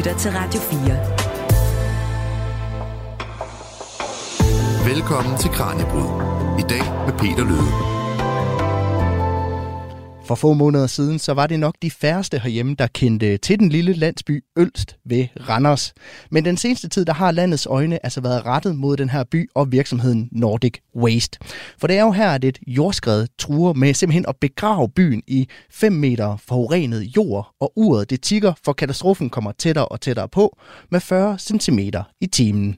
lytter til Radio 4. Velkommen til Kranjebrud. I dag med Peter Løde. For få måneder siden, så var det nok de færreste herhjemme, der kendte til den lille landsby Ølst ved Randers. Men den seneste tid, der har landets øjne altså været rettet mod den her by og virksomheden Nordic Waste. For det er jo her, at et jordskred truer med simpelthen at begrave byen i 5 meter forurenet jord, og uret det tigger, for katastrofen kommer tættere og tættere på med 40 cm i timen.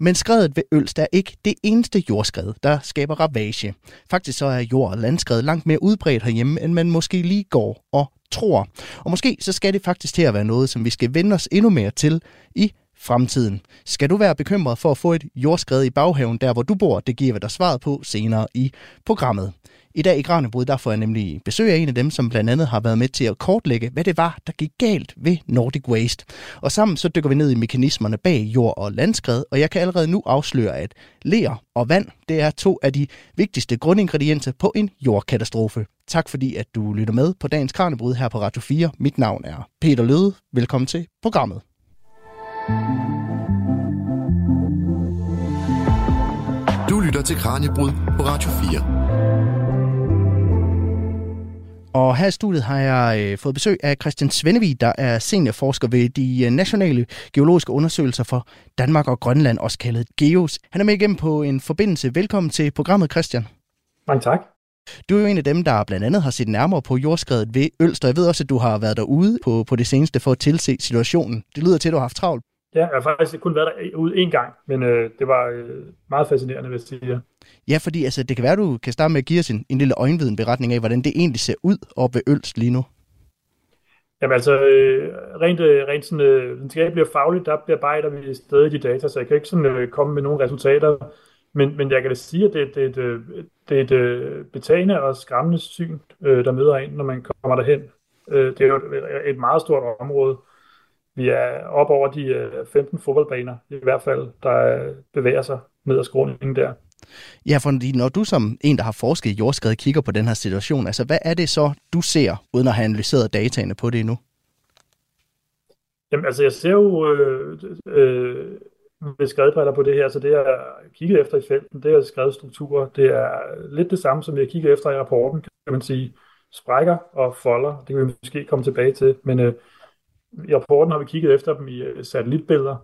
Men skredet ved Ølst er ikke det eneste jordskred, der skaber ravage. Faktisk så er jord- og landskred langt mere udbredt herhjemme, end man måske lige går og tror. Og måske så skal det faktisk til at være noget, som vi skal vende os endnu mere til i fremtiden. Skal du være bekymret for at få et jordskred i baghaven, der hvor du bor? Det giver vi dig svaret på senere i programmet. I dag i Granebrud, der får jeg nemlig besøg af en af dem, som blandt andet har været med til at kortlægge, hvad det var, der gik galt ved Nordic Waste. Og sammen så dykker vi ned i mekanismerne bag jord- og landskred, og jeg kan allerede nu afsløre, at ler og vand, det er to af de vigtigste grundingredienser på en jordkatastrofe. Tak fordi, at du lytter med på dagens Kranebrud her på Radio 4. Mit navn er Peter Løde. Velkommen til programmet. Du lytter til Kranjebrud på Radio 4. Og her i studiet har jeg øh, fået besøg af Christian Svendevig, der er seniorforsker ved de øh, nationale geologiske undersøgelser for Danmark og Grønland, også kaldet GEOS. Han er med igennem på en forbindelse. Velkommen til programmet, Christian. Mange tak. Du er jo en af dem, der blandt andet har set nærmere på jordskredet ved Ølster. Jeg ved også, at du har været derude på, på det seneste for at tilse situationen. Det lyder til, at du har haft travlt. Ja, jeg har faktisk kun været derude en gang, men øh, det var øh, meget fascinerende, hvis jeg sige. Ja, fordi altså, det kan være, du kan starte med at give os en, en lille øjenvidenberetning af, hvordan det egentlig ser ud op ved Ølst lige nu. Jamen altså, øh, rent, øh, rent sådan, øh, videnskabeligt og fagligt, der bearbejder vi stadig de data, så jeg kan ikke sådan, øh, komme med nogle resultater. Men, men jeg kan da sige, at det, det, det, det er et øh, betagende og skræmmende syn, øh, der møder en, når man kommer derhen. Øh, det er jo et, et meget stort område. Vi er op over de øh, 15 fodboldbaner, i hvert fald, der bevæger sig ned ad skråningen der. Ja, for når du som en, der har forsket i jordskred, kigger på den her situation, altså hvad er det så, du ser, uden at have analyseret dataene på det endnu? Jamen altså, jeg ser jo øh, øh, med skredbriller på det her, så det jeg kigget efter i felten, det er skrevet strukturer. Det er lidt det samme, som jeg kigger efter i rapporten, kan man sige. Sprækker og folder, det kan vi måske komme tilbage til, men øh, i rapporten har vi kigget efter dem i øh, satellitbilleder,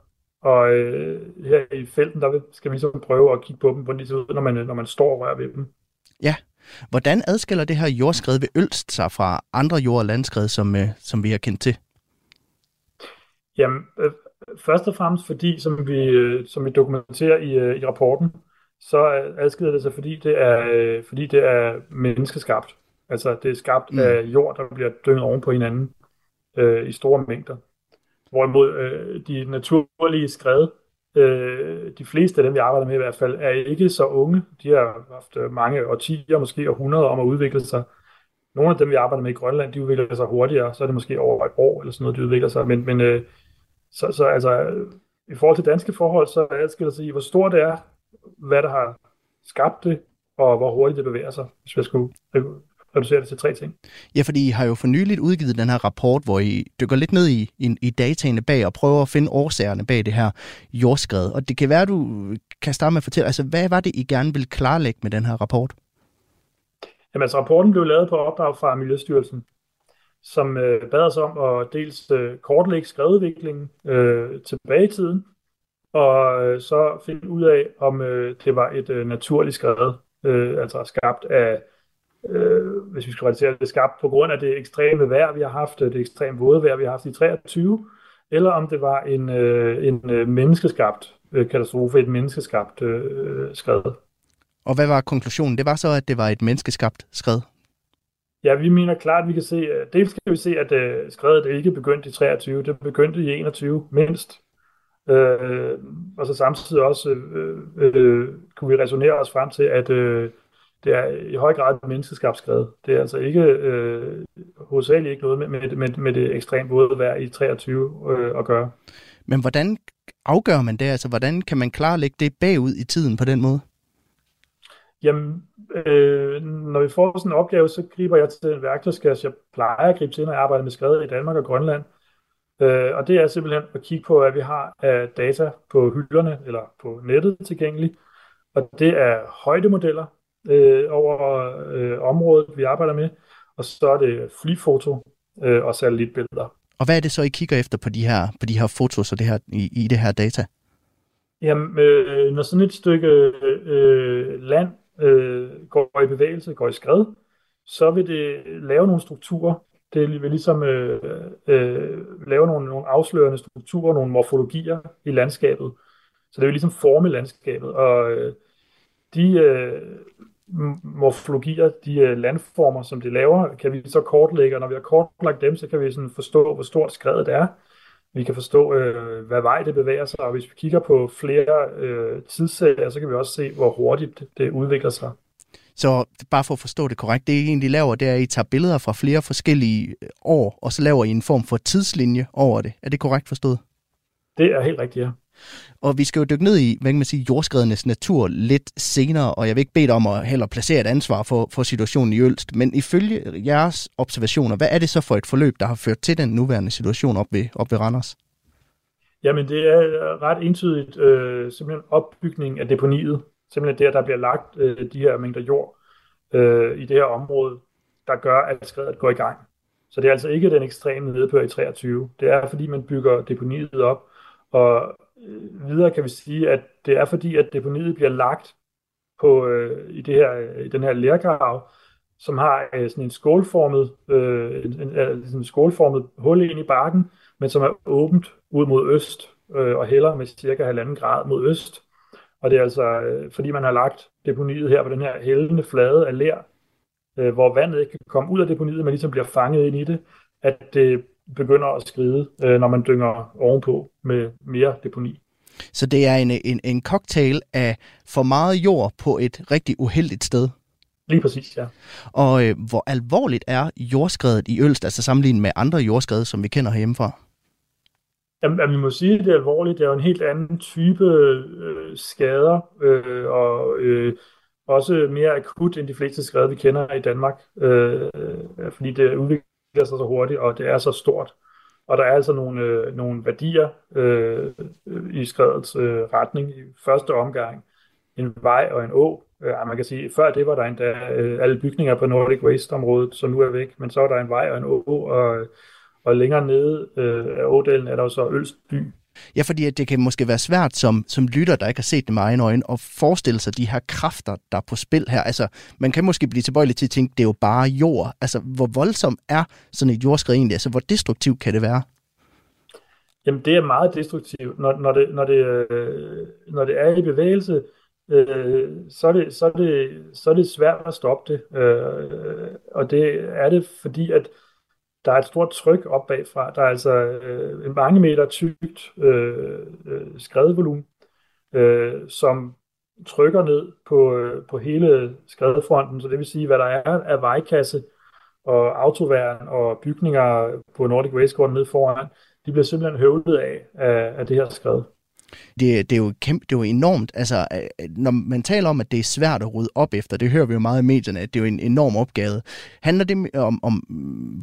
og øh, her i felten, der skal vi så prøve at kigge på dem, hvordan de ser ud, når man, når man står og rører ved dem. Ja. Hvordan adskiller det her jordskred ved Ølst sig fra andre jord- og landskred, som, øh, som vi har kendt til? Jamen, øh, først og fremmest fordi, som vi, øh, som vi dokumenterer i, øh, i rapporten, så adskiller det sig, fordi det er, øh, fordi det er menneskeskabt. Altså, det er skabt mm. af jord, der bliver dynget oven på hinanden øh, i store mængder. Hvorimod øh, de naturlige skred, øh, de fleste af dem, vi arbejder med i hvert fald, er ikke så unge. De har haft øh, mange årtier, måske århundreder om at udvikle sig. Nogle af dem, vi arbejder med i Grønland, de udvikler sig hurtigere, så er det måske over et år eller sådan noget, de udvikler sig. Men, men øh, så, så altså, i forhold til danske forhold, så adskiller sig i, hvor stort det er, hvad der har skabt det, og hvor hurtigt det bevæger sig, hvis jeg skulle reducere det til tre ting. Ja, fordi I har jo for nyligt udgivet den her rapport, hvor I dykker lidt ned i, i, i dataene bag og prøver at finde årsagerne bag det her jordskred. Og det kan være, du kan starte med at fortælle, altså hvad var det, I gerne vil klarlægge med den her rapport? Jamen altså, rapporten blev lavet på opdrag fra Miljøstyrelsen, som øh, bad os om at dels øh, kortlægge skredudviklingen øh, tilbage i tiden, og øh, så finde ud af, om øh, det var et øh, naturligt skred, øh, altså skabt af øh, hvis vi skal realisere det skabt på grund af det ekstreme vejr, vi har haft, det ekstreme våde vejr, vi har haft i 23, eller om det var en, øh, en øh, menneskeskabt øh, katastrofe, et menneskeskabt øh, skred. Og hvad var konklusionen? Det var så, at det var et menneskeskabt skred? Ja, vi mener klart, at vi kan se, øh, dels kan vi se, at øh, skredet ikke begyndte i 23, det begyndte i 21 mindst. Øh, og så samtidig også øh, øh, kunne vi resonere os frem til, at øh, det er i høj grad menneskeskabt skred. Det er altså ikke øh, hovedsageligt ikke noget med, med, med, med det ekstremt våde vejr i 23 øh, at gøre. Men hvordan afgør man det? Altså, hvordan kan man klarlægge det bagud i tiden på den måde? Jamen, øh, når vi får sådan en opgave, så griber jeg til en værktøjskasse, jeg plejer at gribe til, når jeg arbejder med skred i Danmark og Grønland. Øh, og det er simpelthen at kigge på, hvad vi har af data på hylderne eller på nettet tilgængeligt. Og det er højdemodeller øh, over øh, området, vi arbejder med, og så er det flyfoto øh, og satellitbilleder. Og hvad er det så, I kigger efter på de her, på de her fotos og det her, i, i det her data? Jamen, øh, når sådan et stykke øh, land øh, går i bevægelse, går i skred, så vil det lave nogle strukturer. Det vil ligesom øh, øh, lave nogle, nogle afslørende strukturer, nogle morfologier i landskabet. Så det vil ligesom forme landskabet. Og øh, de øh, morfologier, de øh, landformer, som det laver, kan vi så kortlægge, og når vi har kortlagt dem, så kan vi sådan forstå, hvor stort skredet er. Vi kan forstå, øh, hvad vej det bevæger sig, og hvis vi kigger på flere øh, tidsserier, så kan vi også se, hvor hurtigt det udvikler sig. Så bare for at forstå det korrekt, det I egentlig laver, det er, at I tager billeder fra flere forskellige øh, år, og så laver I en form for tidslinje over det. Er det korrekt forstået? Det er helt rigtigt, ja. Og vi skal jo dykke ned i, hvad kan man sige, jordskredenes natur lidt senere, og jeg vil ikke bede dig om at heller placere et ansvar for, for situationen i Ølst, men ifølge jeres observationer, hvad er det så for et forløb, der har ført til den nuværende situation op ved, op ved Randers? Jamen det er øh, ret entydigt øh, simpelthen opbygning af deponiet, simpelthen der, der bliver lagt øh, de her mængder jord øh, i det her område, der gør, at skredet går i gang. Så det er altså ikke den ekstreme nedbør i 23. Det er, fordi man bygger deponiet op, og øh, videre kan vi sige, at det er fordi, at deponiet bliver lagt på, øh, i, det her, øh, i den her lærgrav, som har øh, sådan en skålformet, øh, en, en, øh, en skålformet hul ind i bakken, men som er åbent ud mod øst øh, og hælder med cirka halvanden grad mod øst. Og det er altså, øh, fordi man har lagt deponiet her på den her hældende flade af lær, øh, hvor vandet ikke kan komme ud af deponiet, men ligesom bliver fanget ind i det, at det begynder at skride, øh, når man dynger ovenpå med mere deponi. Så det er en, en, en cocktail af for meget jord på et rigtig uheldigt sted? Lige præcis, ja. Og øh, hvor alvorligt er jordskredet i Ølst, altså sammenlignet med andre jordskred, som vi kender herhjemmefra? Jamen, vi må sige, at det er alvorligt. Det er jo en helt anden type øh, skader, øh, og øh, også mere akut end de fleste skader, vi kender i Danmark, øh, fordi det udvikler sig så hurtigt, og det er så stort. Og der er altså nogle, øh, nogle værdier øh, i skredets øh, retning i første omgang. En vej og en å. Øh, ja, man kan sige, før det var der endda øh, alle bygninger på Nordic Waste-området, som nu er væk, men så er der en vej og en å, og og længere nede øh, af ådalen er der jo så Ølstby. Ja, fordi det kan måske være svært som, som lytter, der ikke har set det med egne øjne, at forestille sig de her kræfter, der er på spil her. Altså, man kan måske blive tilbøjelig til at tænke, det er jo bare jord. Altså, hvor voldsom er sådan et jordskred egentlig? Altså, hvor destruktivt kan det være? Jamen, det er meget destruktivt. Når, når, det, når, det, øh, når det er i bevægelse, øh, så, er det, så, er det, så er det svært at stoppe det. Øh, og det er det, fordi at der er et stort tryk op bagfra. Der er altså øh, en mange meter tykt øh, øh, skredvolumen, øh, som trykker ned på, øh, på hele skredfronten. Så det vil sige, hvad der er af vejkasse og autoværn og bygninger på Nordic Waste ned foran, de bliver simpelthen høvlet af, af, af det her skred det, det, er jo kæmpe, det er jo enormt. Altså, øh, øh, når man taler om, at det er svært at rydde op efter, det hører vi jo meget i medierne, at det er jo en enorm opgave. Handler det om, om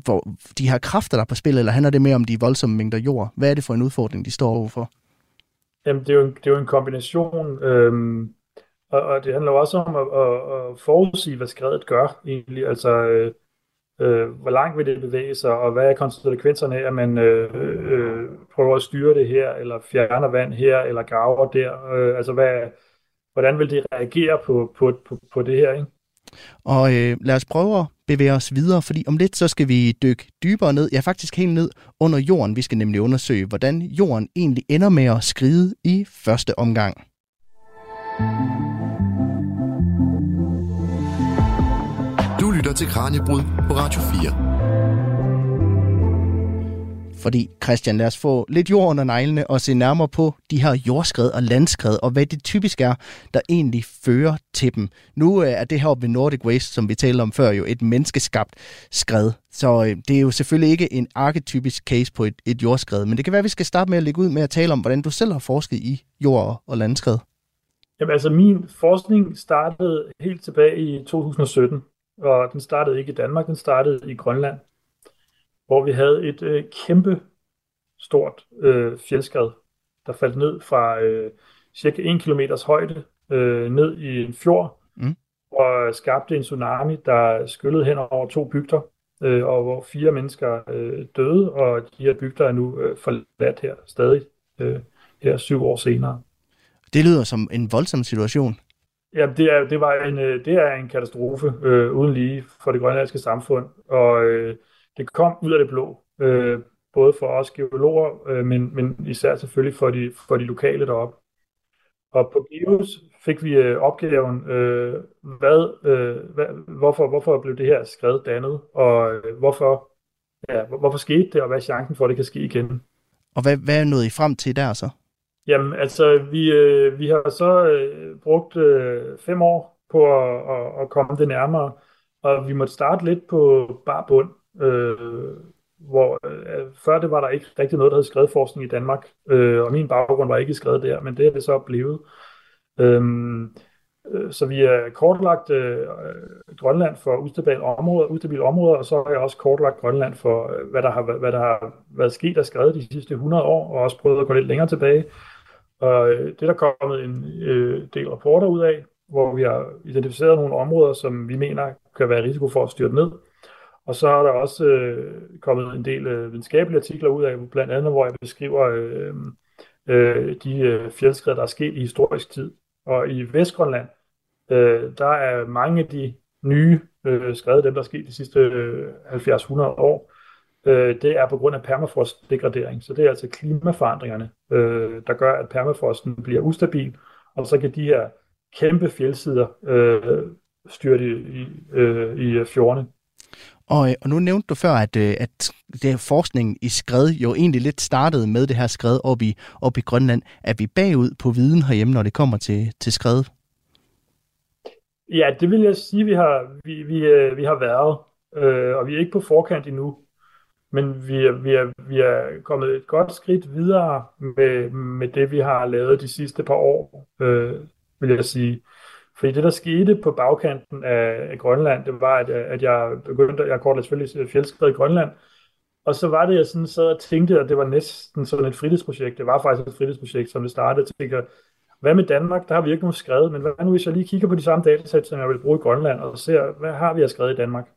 hvor de her kræfter, der er på spil, eller handler det mere om de voldsomme mængder jord? Hvad er det for en udfordring, de står overfor? Jamen, det er jo en, det er jo en kombination, øhm, og, og det handler også om at, at, at forudsige, hvad skredet gør egentlig. Altså, øh, øh, hvor langt vil det bevæge sig, og hvad er konsekvenserne af, at man øh, øh, prøver at styre det her, eller fjerner vand her, eller graver der. Øh, altså, hvad, hvordan vil det reagere på, på, på, på det her, ikke? Og øh, lad os prøve at bevæge os videre, fordi om lidt så skal vi dykke dybere ned, ja faktisk helt ned under jorden. Vi skal nemlig undersøge, hvordan jorden egentlig ender med at skride i første omgang. Lytter til Kranjebrud på Radio 4. Fordi, Christian, lad os få lidt jord under neglene og se nærmere på de her jordskred og landskred, og hvad det typisk er, der egentlig fører til dem. Nu øh, er det her ved Nordic Waste, som vi talte om før, jo et menneskeskabt skred. Så øh, det er jo selvfølgelig ikke en arketypisk case på et, et jordskred, men det kan være, at vi skal starte med at lægge ud med at tale om, hvordan du selv har forsket i jord- og landskred. Jamen altså, min forskning startede helt tilbage i 2017, og den startede ikke i Danmark, den startede i Grønland, hvor vi havde et øh, kæmpe stort øh, fjeldskred, der faldt ned fra øh, cirka 1 km højde øh, ned i en fjord, mm. og skabte en tsunami, der skyllede hen over to bygder, øh, og hvor fire mennesker øh, døde, og de her bygder er nu øh, forladt her stadig, øh, her syv år senere. Det lyder som en voldsom situation. Ja, det er, det var en, øh, det er en katastrofe øh, uden lige for det grønlandske samfund, og øh, det kom ud af det blå, øh, både for os geologer, øh, men, men især selvfølgelig for de, for de lokale deroppe. Og på GEOS fik vi øh, opgaven, øh, hvad, øh, hvad, hvorfor, hvorfor blev det her skred dannet, og øh, hvorfor, ja, hvorfor skete det, og hvad er chancen for, at det kan ske igen. Og hvad, hvad nåede I frem til der så? Jamen, altså, vi, øh, vi har så øh, brugt øh, fem år på at, at, at komme det nærmere, og vi måtte starte lidt på bar bund, øh, hvor øh, før det var der ikke rigtig noget, der hed skredforskning i Danmark, øh, og min baggrund var ikke skrevet der, men det er det så blevet. Øhm, øh, så vi har kortlagt øh, øh, Grønland for ustabile områder, ustabile områder, og så har jeg også kortlagt Grønland for, øh, hvad der har, hvad der har været sket og skrevet de sidste 100 år, og også prøvet at gå lidt længere tilbage. Og øh, det er der kommet en øh, del rapporter ud af, hvor vi har identificeret nogle områder, som vi mener kan være risiko for at styrte ned. Og så er der også øh, kommet en del øh, videnskabelige artikler ud af, blandt andet hvor jeg beskriver øh, øh, de øh, fjeldskred, der er sket i historisk tid. Og i Vestgrønland, øh, der er mange af de nye øh, skred, dem der er sket de sidste øh, 70-100 år, øh, det er på grund af permafrostdegradering. Så det er altså klimaforandringerne, øh, der gør, at permafrosten bliver ustabil, og så kan de her kæmpe fjeldsider øh, styrte i, øh, i fjordene. Og, og nu nævnte du før, at, øh, at det forskning i skred jo egentlig lidt startede med det her skred op i, op i Grønland. Er vi bagud på viden herhjemme, når det kommer til, til skred? Ja, det vil jeg sige, vi har, vi, vi, øh, vi har været. Øh, og vi er ikke på forkant endnu. Men vi er, vi, er, vi er kommet et godt skridt videre med, med det, vi har lavet de sidste par år, øh, vil jeg sige. Fordi det, der skete på bagkanten af, af Grønland, det var, at, at jeg begyndte, jeg kortede selvfølgelig fjeldskred i Grønland, og så var det, jeg sådan sad og tænkte, at det var næsten sådan et fritidsprojekt. Det var faktisk et fritidsprojekt, som det startede. Jeg tænker, hvad med Danmark? Der har vi ikke nogen skrevet, men hvad nu hvis jeg lige kigger på de samme datasæt, som jeg vil bruge i Grønland, og ser, hvad har vi at skrevet i Danmark?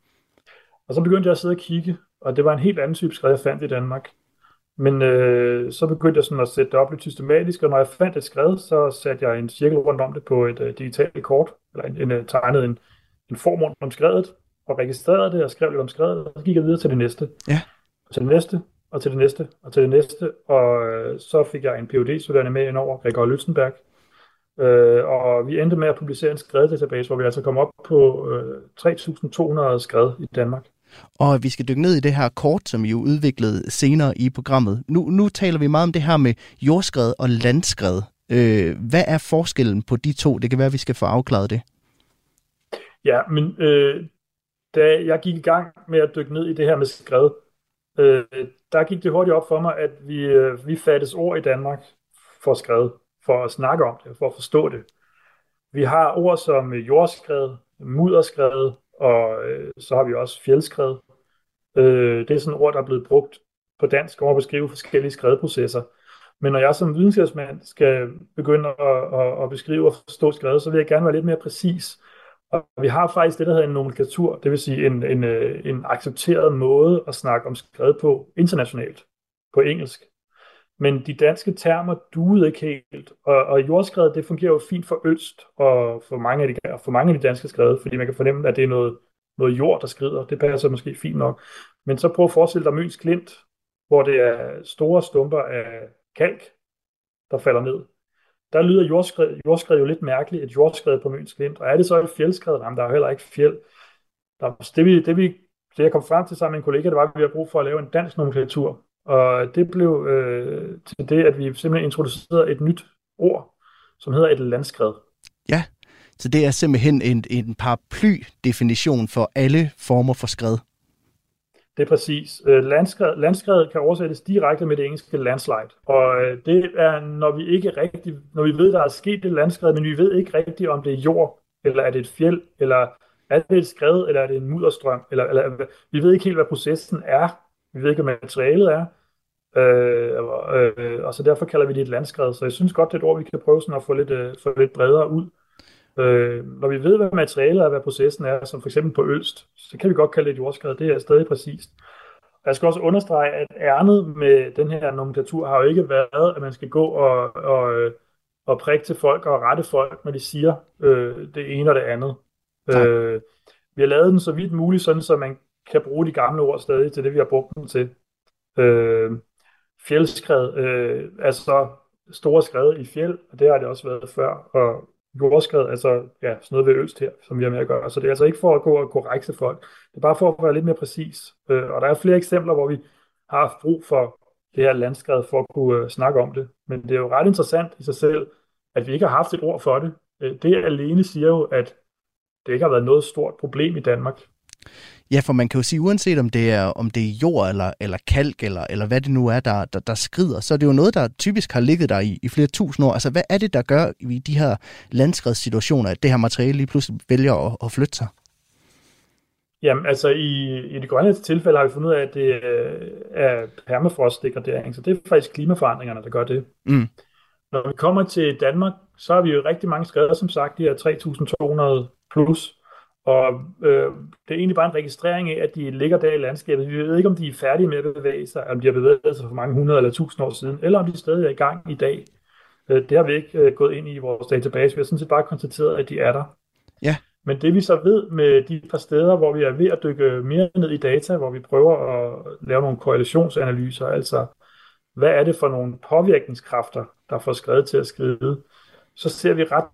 Og så begyndte jeg at sidde og kigge, og det var en helt anden type skred, jeg fandt i Danmark. Men øh, så begyndte jeg sådan at sætte det op lidt systematisk, og når jeg fandt et skred, så satte jeg en cirkel rundt om det på et uh, digitalt kort, eller en, en, øh, tegnede en, en form rundt om skredet, og registrerede det og skrev lidt om skredet, og så gik jeg videre til det næste. Ja. Og til det næste, og til det næste, og til det næste, og øh, så fik jeg en phd studerende med ind over, Gregor Lützenberg, øh, og vi endte med at publicere en skreddatabase, hvor vi altså kom op på øh, 3.200 skred i Danmark. Og vi skal dykke ned i det her kort, som I jo udviklede senere i programmet. Nu, nu taler vi meget om det her med jordskred og landskred. Øh, hvad er forskellen på de to? Det kan være, at vi skal få afklaret det. Ja, men øh, da jeg gik i gang med at dykke ned i det her med skred, øh, der gik det hurtigt op for mig, at vi, øh, vi fattes ord i Danmark for skred, for at snakke om det, for at forstå det. Vi har ord som jordskred, mudderskred, og øh, så har vi også fjeldskred. Øh, det er sådan et ord, der er blevet brugt på dansk om at beskrive forskellige skredprocesser. Men når jeg som videnskabsmand skal begynde at, at, at beskrive og forstå skred, så vil jeg gerne være lidt mere præcis. Og vi har faktisk det, der hedder en nomenklatur, det vil sige en, en, øh, en accepteret måde at snakke om skred på internationalt, på engelsk. Men de danske termer duede ikke helt, og, og jordskredet det fungerer jo fint for Ølst og for mange af de, for mange af de danske skrede, fordi man kan fornemme, at det er noget, noget jord, der skrider. Det passer måske fint nok. Men så prøv at forestille dig Møns Klint, hvor det er store stumper af kalk, der falder ned. Der lyder jordskred, jordskred jo lidt mærkeligt, et jordskred på Møns Klint. Og er det så et fjeldskred? Jamen, der er jo heller ikke fjeld. Der, det, vi, det, vi, det jeg kom frem til sammen med en kollega, det var, at vi har brug for at lave en dansk nomenklatur og det blev øh, til det, at vi simpelthen introducerede et nyt ord, som hedder et landskred. Ja, så det er simpelthen en, en paraply-definition for alle former for skred. Det er præcis. Øh, landskred, landskred kan oversættes direkte med det engelske landslide. Og øh, det er, når vi ikke rigtig, når vi ved, der er sket det landskred, men vi ved ikke rigtigt, om det er jord, eller er det et fjeld, eller er det et skred, eller er det en mudderstrøm, eller, eller vi ved ikke helt, hvad processen er. Vi ved ikke, hvad materialet er. Øh, øh, og så derfor kalder vi det et landskred. Så jeg synes godt, det er et ord, vi kan prøve sådan at få lidt, øh, få lidt bredere ud. Øh, når vi ved, hvad materialet er, hvad processen er, som for eksempel på Ølst, så kan vi godt kalde det et jordskred. Det er stadig præcist. Jeg skal også understrege, at ærnet med den her nomenklatur har jo ikke været, at man skal gå og, og, og prikke til folk og rette folk, når de siger øh, det ene og det andet. Øh, vi har lavet den så vidt muligt, sådan så man kan bruge de gamle ord stadig til det, vi har brugt dem til. Øh, fjeldskred, øh, altså store skred i fjeld, og det har det også været før, og jordskred, altså ja, sådan noget ved Øst her, som vi har med at gøre. Så det er altså ikke for at gå og korrekse folk. Det er bare for at være lidt mere præcis. Øh, og der er flere eksempler, hvor vi har haft brug for det her landskred for at kunne øh, snakke om det. Men det er jo ret interessant i sig selv, at vi ikke har haft et ord for det. Øh, det alene siger jo, at det ikke har været noget stort problem i Danmark. Ja, for man kan jo sige, uanset om det er, om det er jord eller, eller kalk, eller, eller hvad det nu er, der, der, der skrider, så er det jo noget, der typisk har ligget der i, i flere tusind år. Altså, hvad er det, der gør i de her landskredssituationer, at det her materiale lige pludselig vælger at, at flytte sig? Jamen, altså i, i det grønne tilfælde har vi fundet ud af, at det er permafrostdegradering, så det er faktisk klimaforandringerne, der gør det. Mm. Når vi kommer til Danmark, så har vi jo rigtig mange skrevet, som sagt, de her 3.200 plus, og øh, det er egentlig bare en registrering af, at de ligger der i landskabet. Vi ved ikke, om de er færdige med at bevæge sig, om de har bevæget sig for mange hundrede eller tusind år siden, eller om de stadig er i gang i dag. Øh, det har vi ikke øh, gået ind i vores database. Vi har sådan set bare konstateret, at de er der. Ja. Men det vi så ved med de par steder, hvor vi er ved at dykke mere ned i data, hvor vi prøver at lave nogle korrelationsanalyser, altså hvad er det for nogle påvirkningskræfter, der får skrevet til at skride, så ser vi ret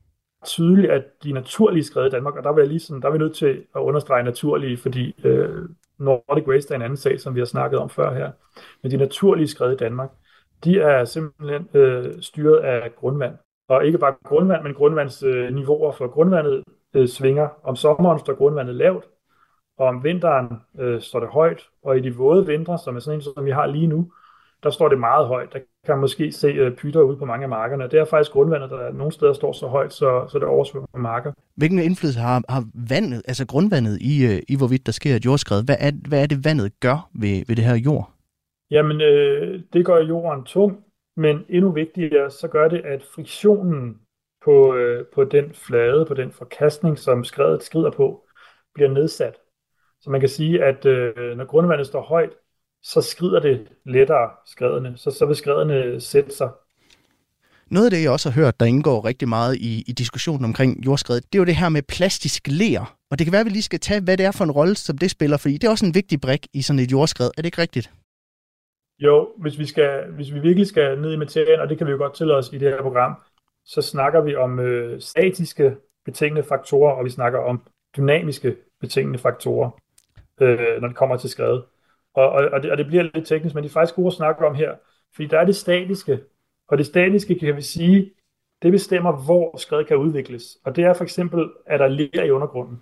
tydeligt, at de naturlige skrevet i Danmark, og der, vil jeg lige sådan, der er vi nødt til at understrege naturlige, fordi øh, Nordic Waste er en anden sag, som vi har snakket om før her. Men de naturlige skrevet i Danmark, de er simpelthen øh, styret af grundvand. Og ikke bare grundvand, men grundvandsniveauer, øh, for grundvandet øh, svinger. Om sommeren står grundvandet lavt, og om vinteren øh, står det højt. Og i de våde vintre, som er sådan en, som vi har lige nu, der står det meget højt. Der kan man måske se uh, pytter ude på mange af markerne. Det er faktisk grundvandet, der nogle steder står så højt, så, så det oversvømmer marker. Hvilken indflydelse har, har vandet, altså grundvandet i, uh, i hvorvidt der sker et jordskred? Hvad er, hvad er det, vandet gør ved, ved det her jord? Jamen, øh, det gør jorden tung, men endnu vigtigere, så gør det, at friktionen på, øh, på den flade, på den forkastning, som skredet skrider på, bliver nedsat. Så man kan sige, at øh, når grundvandet står højt, så skrider det lettere skredene, så, så vil skredene sætte sig. Noget af det, jeg også har hørt, der indgår rigtig meget i, i diskussionen omkring jordskredet, det er jo det her med plastisk ler. Og det kan være, at vi lige skal tage, hvad det er for en rolle, som det spiller, fordi det er også en vigtig brik i sådan et jordskred. Er det ikke rigtigt? Jo, hvis vi, skal, hvis vi virkelig skal ned i materien, og det kan vi jo godt tillade os i det her program, så snakker vi om øh, statiske betingende faktorer, og vi snakker om dynamiske betingende faktorer, øh, når det kommer til skredet. Og, og, og, det, og det bliver lidt teknisk, men det er faktisk gode at snakke om her. Fordi der er det statiske, og det statiske kan vi sige, det bestemmer, hvor skred kan udvikles. Og det er for eksempel, at der ler i undergrunden.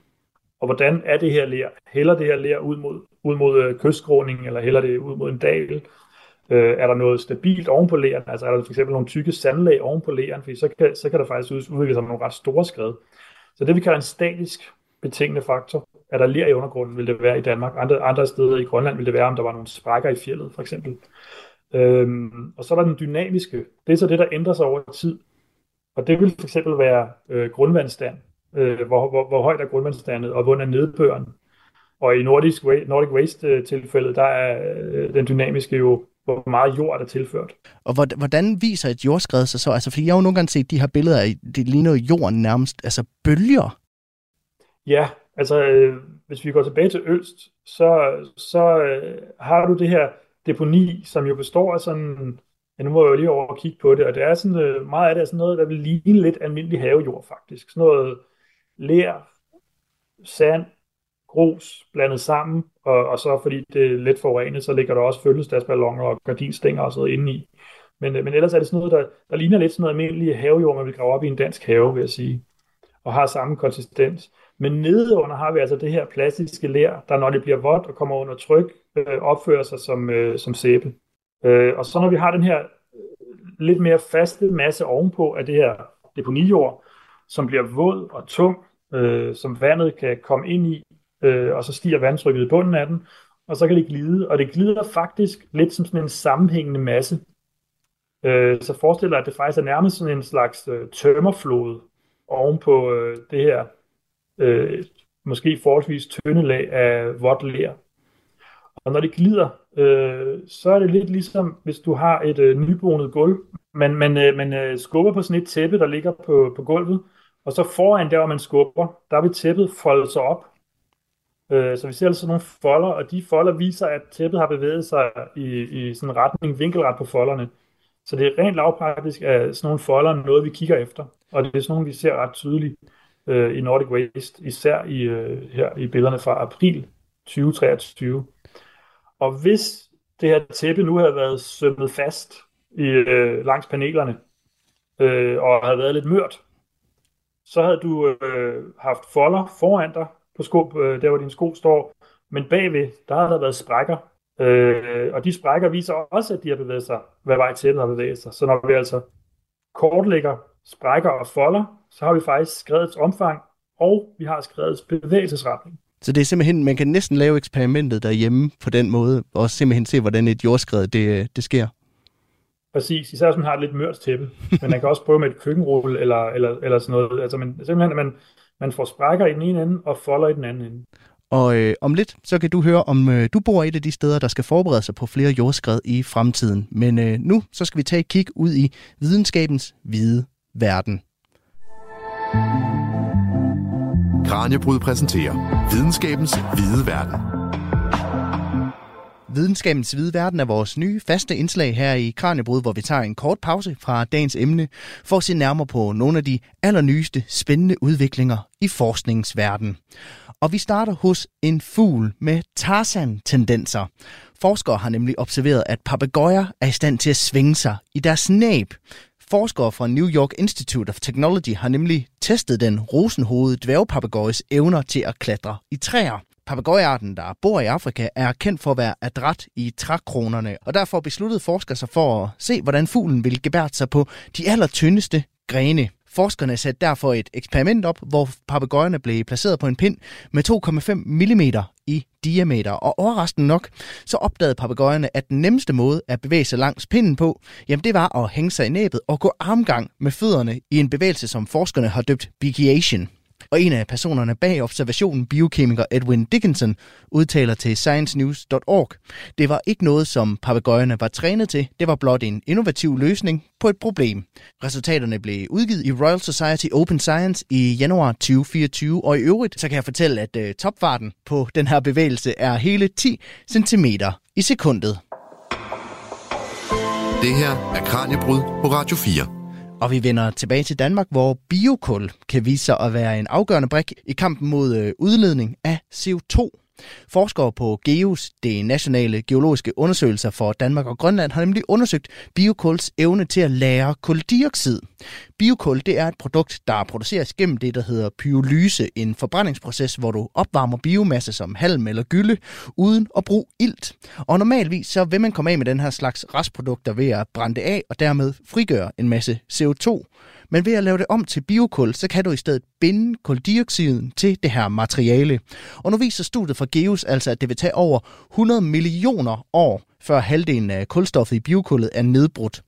Og hvordan er det her ler? Hælder det her ler ud mod, ud mod øh, kystskråningen, eller hælder det ud mod en dal? Øh, er der noget stabilt oven på leren? Altså er der for eksempel nogle tykke sandlag oven på leren? Fordi så kan, så kan der faktisk udvikle sig nogle ret store skred. Så det vi kalder en statisk betingende faktor, er der ler i undergrunden, vil det være i Danmark. Andre, andre steder i Grønland vil det være, om der var nogle sprækker i fjellet, for eksempel. Øhm, og så er der den dynamiske. Det er så det, der ændrer sig over tid. Og det vil for eksempel være øh, grundvandstand. Øh, hvor, hvor, hvor højt er grundvandstandet, og hvordan er nedbøren. Og i Nordic, Nordic Waste-tilfældet, der er øh, den dynamiske jo, hvor meget jord der er tilført. Og hvordan viser et jordskred sig så? Altså, fordi jeg har jo nogle gange set de her billeder af, det ligner jorden nærmest, altså bølger. Ja, Altså, øh, hvis vi går tilbage til Ølst, så, så øh, har du det her deponi, som jo består af sådan, ja, nu må jeg jo lige over og kigge på det, og det er sådan, øh, meget af det er sådan noget, der vil ligne lidt almindelig havejord faktisk. Sådan noget ler, sand, grus blandet sammen, og, og så fordi det er let forurenet, så ligger der også følgestadsballoner og gardinstænger og sådan noget indeni. Men, øh, men ellers er det sådan noget, der, der ligner lidt sådan noget almindelig havejord, man vil grave op i en dansk have, vil jeg sige, og har samme konsistens. Men nedenunder har vi altså det her plastiske ler, der når det bliver vådt og kommer under tryk, øh, opfører sig som, øh, som sæbe. Øh, og så når vi har den her øh, lidt mere faste masse ovenpå af det her deponijord, som bliver våd og tung, øh, som vandet kan komme ind i, øh, og så stiger vandtrykket i bunden af den, og så kan det glide, og det glider faktisk lidt som sådan en sammenhængende masse. Øh, så forestil dig, at det faktisk er nærmest sådan en slags øh, tømmerflod oven på øh, det her øh, måske forholdsvis tynde lag af vådt ler. Og når det glider, øh, så er det lidt ligesom, hvis du har et øh, nybonet gulv. Man, man, øh, man øh, skubber på sådan et tæppe, der ligger på, på gulvet, og så foran der, hvor man skubber, der vil tæppet folde sig op. Øh, så vi ser altså nogle folder, og de folder viser, at tæppet har bevæget sig i, i sådan en retning, vinkelret på folderne. Så det er rent lavpraktisk, at sådan nogle folder er noget, vi kigger efter. Og det er sådan nogle, vi ser ret tydeligt øh, i Nordic Waste, især i, øh, her i billederne fra april 2023. Og hvis det her tæppe nu havde været sømmet fast i, øh, langs panelerne, øh, og havde været lidt mørt, så havde du øh, haft folder foran dig, på sko, øh, der hvor din sko står, men bagved, der har der været sprækker, øh, og de sprækker viser også, at de har bevæget sig, hvad vej tæppet har bevæget sig. Så når vi altså kortlægger sprækker og folder, så har vi faktisk skrevet omfang, og vi har skrevet bevægelsesretning. Så det er simpelthen, man kan næsten lave eksperimentet derhjemme på den måde, og simpelthen se, hvordan et jordskred det, det sker. Præcis, især hvis man har et lidt mørt tæppe. Men man kan også prøve med et køkkenrulle eller, eller, eller sådan noget. Altså man, simpelthen, at man, man får sprækker i den ene ende og folder i den anden ende. Og øh, om lidt, så kan du høre, om øh, du bor et af de steder, der skal forberede sig på flere jordskred i fremtiden. Men øh, nu, så skal vi tage et kig ud i videnskabens hvide verden. Kranjebrud præsenterer videnskabens hvide verden. Videnskabens hvide verden er vores nye faste indslag her i Kranjebrud, hvor vi tager en kort pause fra dagens emne for at se nærmere på nogle af de allernyeste spændende udviklinger i forskningsverdenen. Og vi starter hos en fugl med Tarzan-tendenser. Forskere har nemlig observeret, at papegøjer er i stand til at svinge sig i deres næb. Forskere fra New York Institute of Technology har nemlig testet den rosenhovedede dværgpapegøjes evner til at klatre i træer. Papagøjarten, der bor i Afrika, er kendt for at være adræt i trækronerne, og derfor besluttede forskere sig for at se, hvordan fuglen ville gebært sig på de allertyndeste grene. Forskerne satte derfor et eksperiment op, hvor papegøjerne blev placeret på en pind med 2,5 mm diameter. Og overraskende nok, så opdagede papegøjerne, at den nemmeste måde at bevæge sig langs pinden på, jamen det var at hænge sig i næbet og gå armgang med fødderne i en bevægelse, som forskerne har døbt bigiation. Og en af personerne bag observationen, biokemiker Edwin Dickinson, udtaler til sciencenews.org. Det var ikke noget, som papegøjerne var trænet til. Det var blot en innovativ løsning på et problem. Resultaterne blev udgivet i Royal Society Open Science i januar 2024, og i øvrigt så kan jeg fortælle, at øh, topfarten på den her bevægelse er hele 10 cm i sekundet. Det her er Kranjebrud på Radio 4. Og vi vender tilbage til Danmark, hvor biokul kan vise sig at være en afgørende brik i kampen mod øh, udledning af CO2. Forskere på GEOS, det nationale geologiske undersøgelser for Danmark og Grønland, har nemlig undersøgt biokuls evne til at lære kuldioxid. Biokul det er et produkt, der produceres gennem det, der hedder pyrolyse, en forbrændingsproces, hvor du opvarmer biomasse som halm eller gylde, uden at bruge ilt. Og normalvis så vil man komme af med den her slags restprodukter ved at brænde det af og dermed frigøre en masse CO2. Men ved at lave det om til biokul, så kan du i stedet binde kuldioxiden til det her materiale. Og nu viser studiet fra Geos altså, at det vil tage over 100 millioner år, før halvdelen af kulstoffet i biokullet er nedbrudt.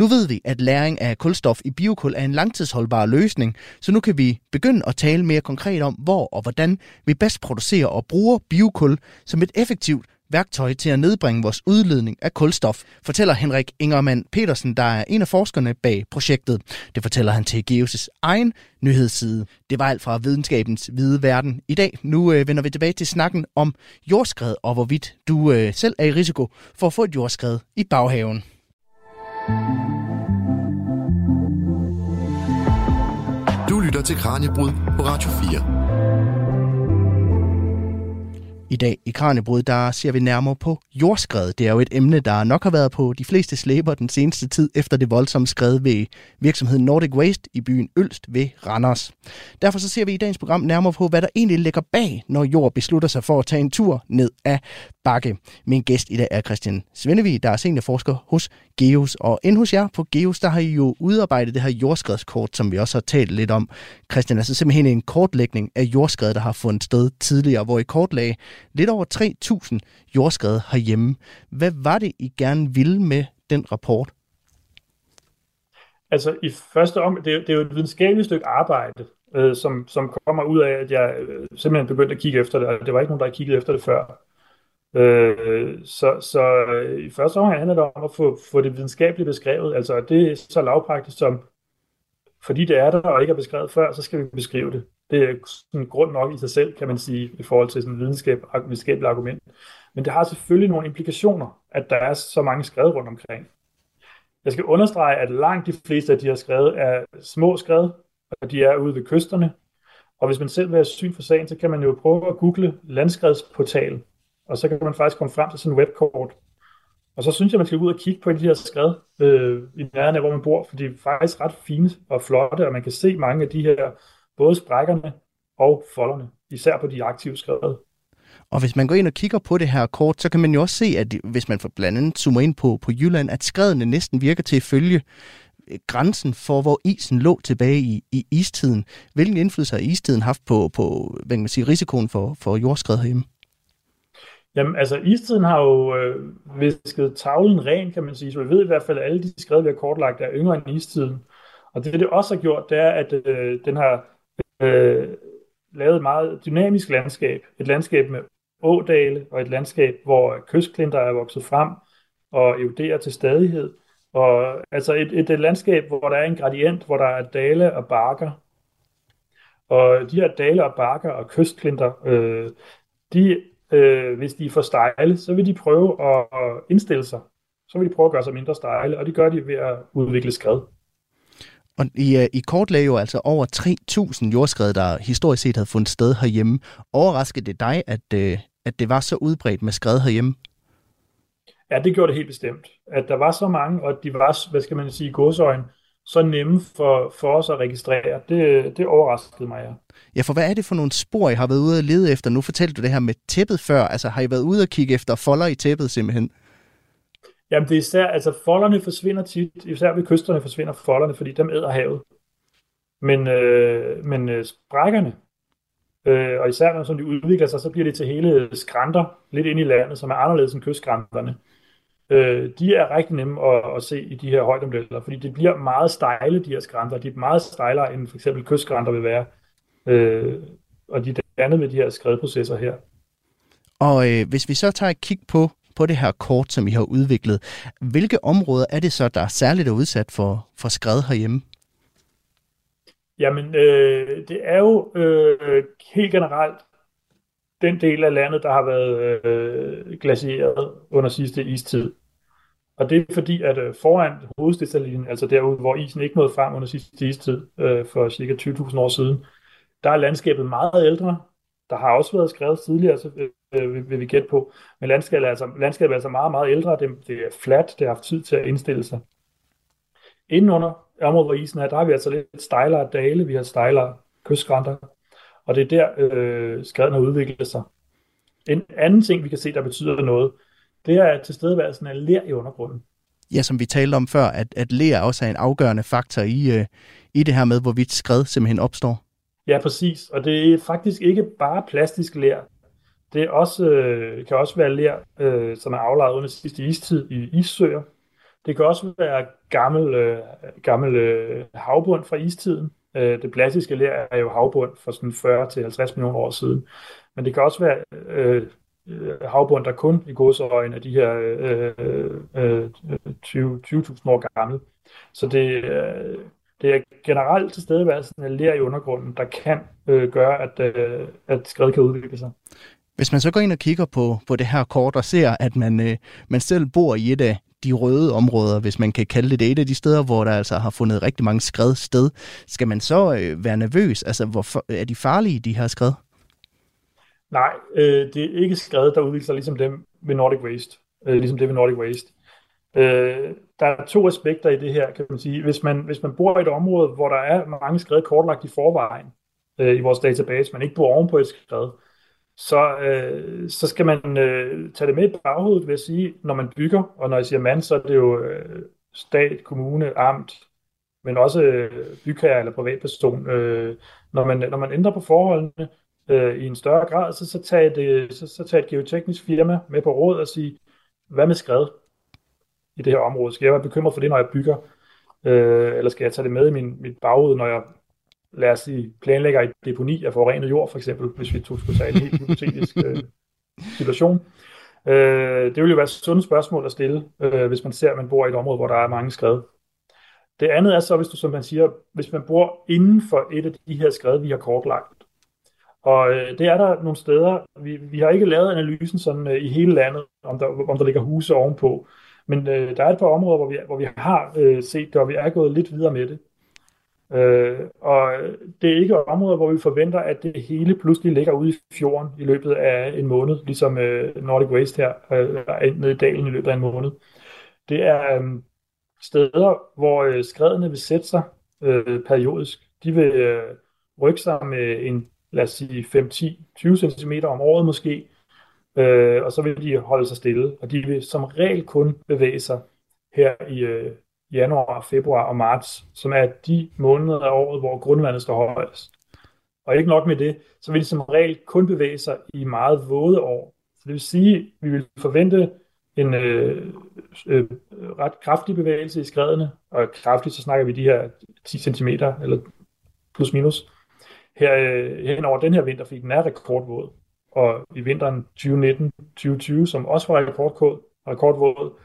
Nu ved vi, at læring af kulstof i biokul er en langtidsholdbar løsning, så nu kan vi begynde at tale mere konkret om, hvor og hvordan vi bedst producerer og bruger biokul som et effektivt værktøj til at nedbringe vores udledning af kulstof, fortæller Henrik Ingermann Petersen, der er en af forskerne bag projektet. Det fortæller han til Geos' egen nyhedsside. Det var alt fra videnskabens hvide verden i dag. Nu øh, vender vi tilbage til snakken om jordskred og hvorvidt du øh, selv er i risiko for at få et jordskred i baghaven. Du lytter til Kranjebrud på Radio 4. I dag i Kranjebrud, der ser vi nærmere på jordskred. Det er jo et emne, der nok har været på de fleste slæber den seneste tid efter det voldsomme skred ved virksomheden Nordic Waste i byen Ølst ved Randers. Derfor så ser vi i dagens program nærmere på, hvad der egentlig ligger bag, når jord beslutter sig for at tage en tur ned af bakke. Min gæst i dag er Christian Svendevig, der er seniorforsker hos Geos. Og ind hos jer på Geos, der har I jo udarbejdet det her jordskredskort, som vi også har talt lidt om. Christian, altså simpelthen en kortlægning af jordskred, der har fundet sted tidligere, hvor I kortlagde lidt over 3.000 jordskred herhjemme. Hvad var det, I gerne ville med den rapport? Altså i første om, det, er, det er jo et videnskabeligt stykke arbejde, øh, som, som kommer ud af, at jeg øh, simpelthen begyndte at kigge efter det, og det var ikke nogen, der havde kigget efter det før. Øh, så så øh, i første omgang handler det om at få, få det videnskabeligt beskrevet. Altså det er så lavpraktisk som, fordi det er der og ikke er beskrevet før, så skal vi beskrive det. Det er sådan grund nok i sig selv, kan man sige, i forhold til sådan videnskab, videnskabeligt argument. Men det har selvfølgelig nogle implikationer, at der er så mange skred rundt omkring. Jeg skal understrege, at langt de fleste af de her skred er små skred, og de er ude ved kysterne. Og hvis man selv vil have syn for sagen, så kan man jo prøve at google landskredsportal, og så kan man faktisk komme frem til sådan en webkort. Og så synes jeg, man skal ud og kigge på de her skred øh, i nærheden af, hvor man bor, for de er faktisk ret fine og flotte, og man kan se mange af de her, både sprækkerne og folderne, især på de aktive skred. Og hvis man går ind og kigger på det her kort, så kan man jo også se, at hvis man for blandt andet zoomer ind på, på Jylland, at skredene næsten virker til at følge øh, grænsen for, hvor isen lå tilbage i, i istiden. Hvilken indflydelse har istiden haft på, på hvad kan man sige, risikoen for, for jordskred herhjemme? Jamen, altså, istiden har jo øh, visket tavlen ren, kan man sige, så vi ved i hvert fald, at alle de skred, vi har kortlagt, er yngre end istiden. Og det, det også har gjort, det er, at øh, den har øh, lavet et meget dynamisk landskab. Et landskab med ådale og et landskab, hvor kystklinter er vokset frem og eroderer til stadighed. Og altså et, et, et landskab, hvor der er en gradient, hvor der er dale og bakker. Og de her dale og bakker og kystklinter, øh, de, øh, hvis de er for stejle, så vil de prøve at, at indstille sig. Så vil de prøve at gøre sig mindre stejle, og det gør de ved at udvikle skred. Og I, øh, I kort lagde jo altså over 3.000 jordskred, der historisk set havde fundet sted herhjemme. Overraskede det dig, at, øh, at det var så udbredt med skred herhjemme? Ja, det gjorde det helt bestemt. At der var så mange, og at de var, hvad skal man sige, godsøjne, så nemme for, for os at registrere, det, det overraskede mig, ja. Ja, for hvad er det for nogle spor, I har været ude at lede efter? Nu fortalte du det her med tæppet før. Altså, har I været ude og kigge efter folder i tæppet simpelthen? Jamen, det er især, altså folderne forsvinder tit, især ved kysterne forsvinder folderne, fordi dem æder havet. Men, øh, men øh, sprækkerne, Øh, og især når de udvikler sig, så bliver det til hele skrænter lidt ind i landet, som er anderledes end kystskrænterne. Øh, de er rigtig nemme at, at se i de her højdemodeller, fordi det bliver meget stejle, de her skrænter. De er meget stejlere, end for eksempel kystskrænter vil være. Øh, og de er dannet med de her skredprocesser her. Og øh, hvis vi så tager et kig på, på det her kort, som I har udviklet, hvilke områder er det så, der er særligt er udsat for, for skred herhjemme? Jamen, øh, det er jo øh, helt generelt den del af landet, der har været øh, glacieret under sidste istid. Og det er fordi, at øh, foran hovedstedsalinen, altså derude, hvor isen ikke nåede frem under sidste istid øh, for cirka 20.000 år siden, der er landskabet meget ældre. Der har også været skrevet tidligere, så øh, øh, vil, vil vi gætte på. Men landskabet er altså, landskabet er altså meget, meget ældre. Det, det er fladt, det har haft tid til at indstille sig. Indenunder området, hvor isen er, der har vi altså lidt stejlere dale, vi har stejlere kystskrænter, og det er der, øh, skaden har udviklet sig. En anden ting, vi kan se, der betyder noget, det er tilstedeværelsen af ler i undergrunden. Ja, som vi talte om før, at, at ler også er en afgørende faktor i, øh, i det her med, hvorvidt skred simpelthen opstår. Ja, præcis. Og det er faktisk ikke bare plastisk ler. Det er også, øh, kan også være ler, øh, som er aflejet under sidste istid i issøer. Det kan også være gammel, øh, gammel øh, havbund fra istiden. Øh, det plastiske ler er jo havbund for sådan 40-50 millioner år siden. Men det kan også være øh, øh havbund, der kun i godsøjen er de her øh, øh, øh 20, 20.000 år gammel. Så det, øh, det er generelt tilstedeværelsen af ler i undergrunden, der kan øh, gøre, at, øh, at skred kan udvikle sig. Hvis man så går ind og kigger på, på det her kort og ser, at man, øh, man selv bor i et af de røde områder, hvis man kan kalde det det, et af de steder, hvor der altså har fundet rigtig mange skred sted, skal man så øh, være nervøs? Altså, hvorfor, er de farlige, de her skred? Nej, øh, det er ikke skred, der udvikler sig ligesom dem ved Nordic Waste. Øh, ligesom det ved Nordic Waste. Øh, der er to aspekter i det her, kan man sige. Hvis man, hvis man bor i et område, hvor der er mange skred kortlagt i forvejen øh, i vores database, man ikke bor ovenpå et skred, så, øh, så skal man øh, tage det med i baghovedet, ved at sige, når man bygger, og når jeg siger mand, så er det jo øh, stat, kommune, amt, men også øh, bygherre eller privatperson. Øh, når, man, når man ændrer på forholdene, øh, i en større grad, så, så, tage et, så, så tag et geoteknisk firma med på råd og sige, hvad med skred i det her område? Skal jeg være bekymret for det, når jeg bygger? Øh, eller skal jeg tage det med i min, mit baghoved, når jeg lad os sige, planlægger et deponi af forurenet jord, for eksempel, hvis vi tog skulle tage en helt hypotetisk øh, situation. Øh, det vil jo være et sundt spørgsmål at stille, øh, hvis man ser, at man bor i et område, hvor der er mange skred. Det andet er så, hvis du som man siger, hvis man bor inden for et af de her skred, vi har kortlagt. Og øh, det er der nogle steder, vi, vi har ikke lavet analysen sådan øh, i hele landet, om der, om der ligger huse ovenpå. Men øh, der er et par områder, hvor vi, hvor vi har øh, set det, og vi er gået lidt videre med det. Øh, og det er ikke områder, hvor vi forventer, at det hele pludselig ligger ude i fjorden i løbet af en måned, ligesom øh, Nordic Waste her, øh, nede i dalen i løbet af en måned. Det er øh, steder, hvor øh, skredene vil sætte sig øh, periodisk. De vil øh, rykke sig med en, lad os sige, 5-10-20 cm om året måske, øh, og så vil de holde sig stille, og de vil som regel kun bevæge sig her i, øh, januar, februar og marts, som er de måneder af året, hvor grundvandet står højest. Og ikke nok med det, så vil de som regel kun bevæge sig i meget våde år. Så det vil sige, at vi vil forvente en øh, øh, ret kraftig bevægelse i skredene, og kraftigt, så snakker vi de her 10 cm, eller plus minus, her, øh, hen over den her vinter, fordi den er rekordvåd. Og i vinteren 2019-2020, som også var rekordvåd, rekordvåd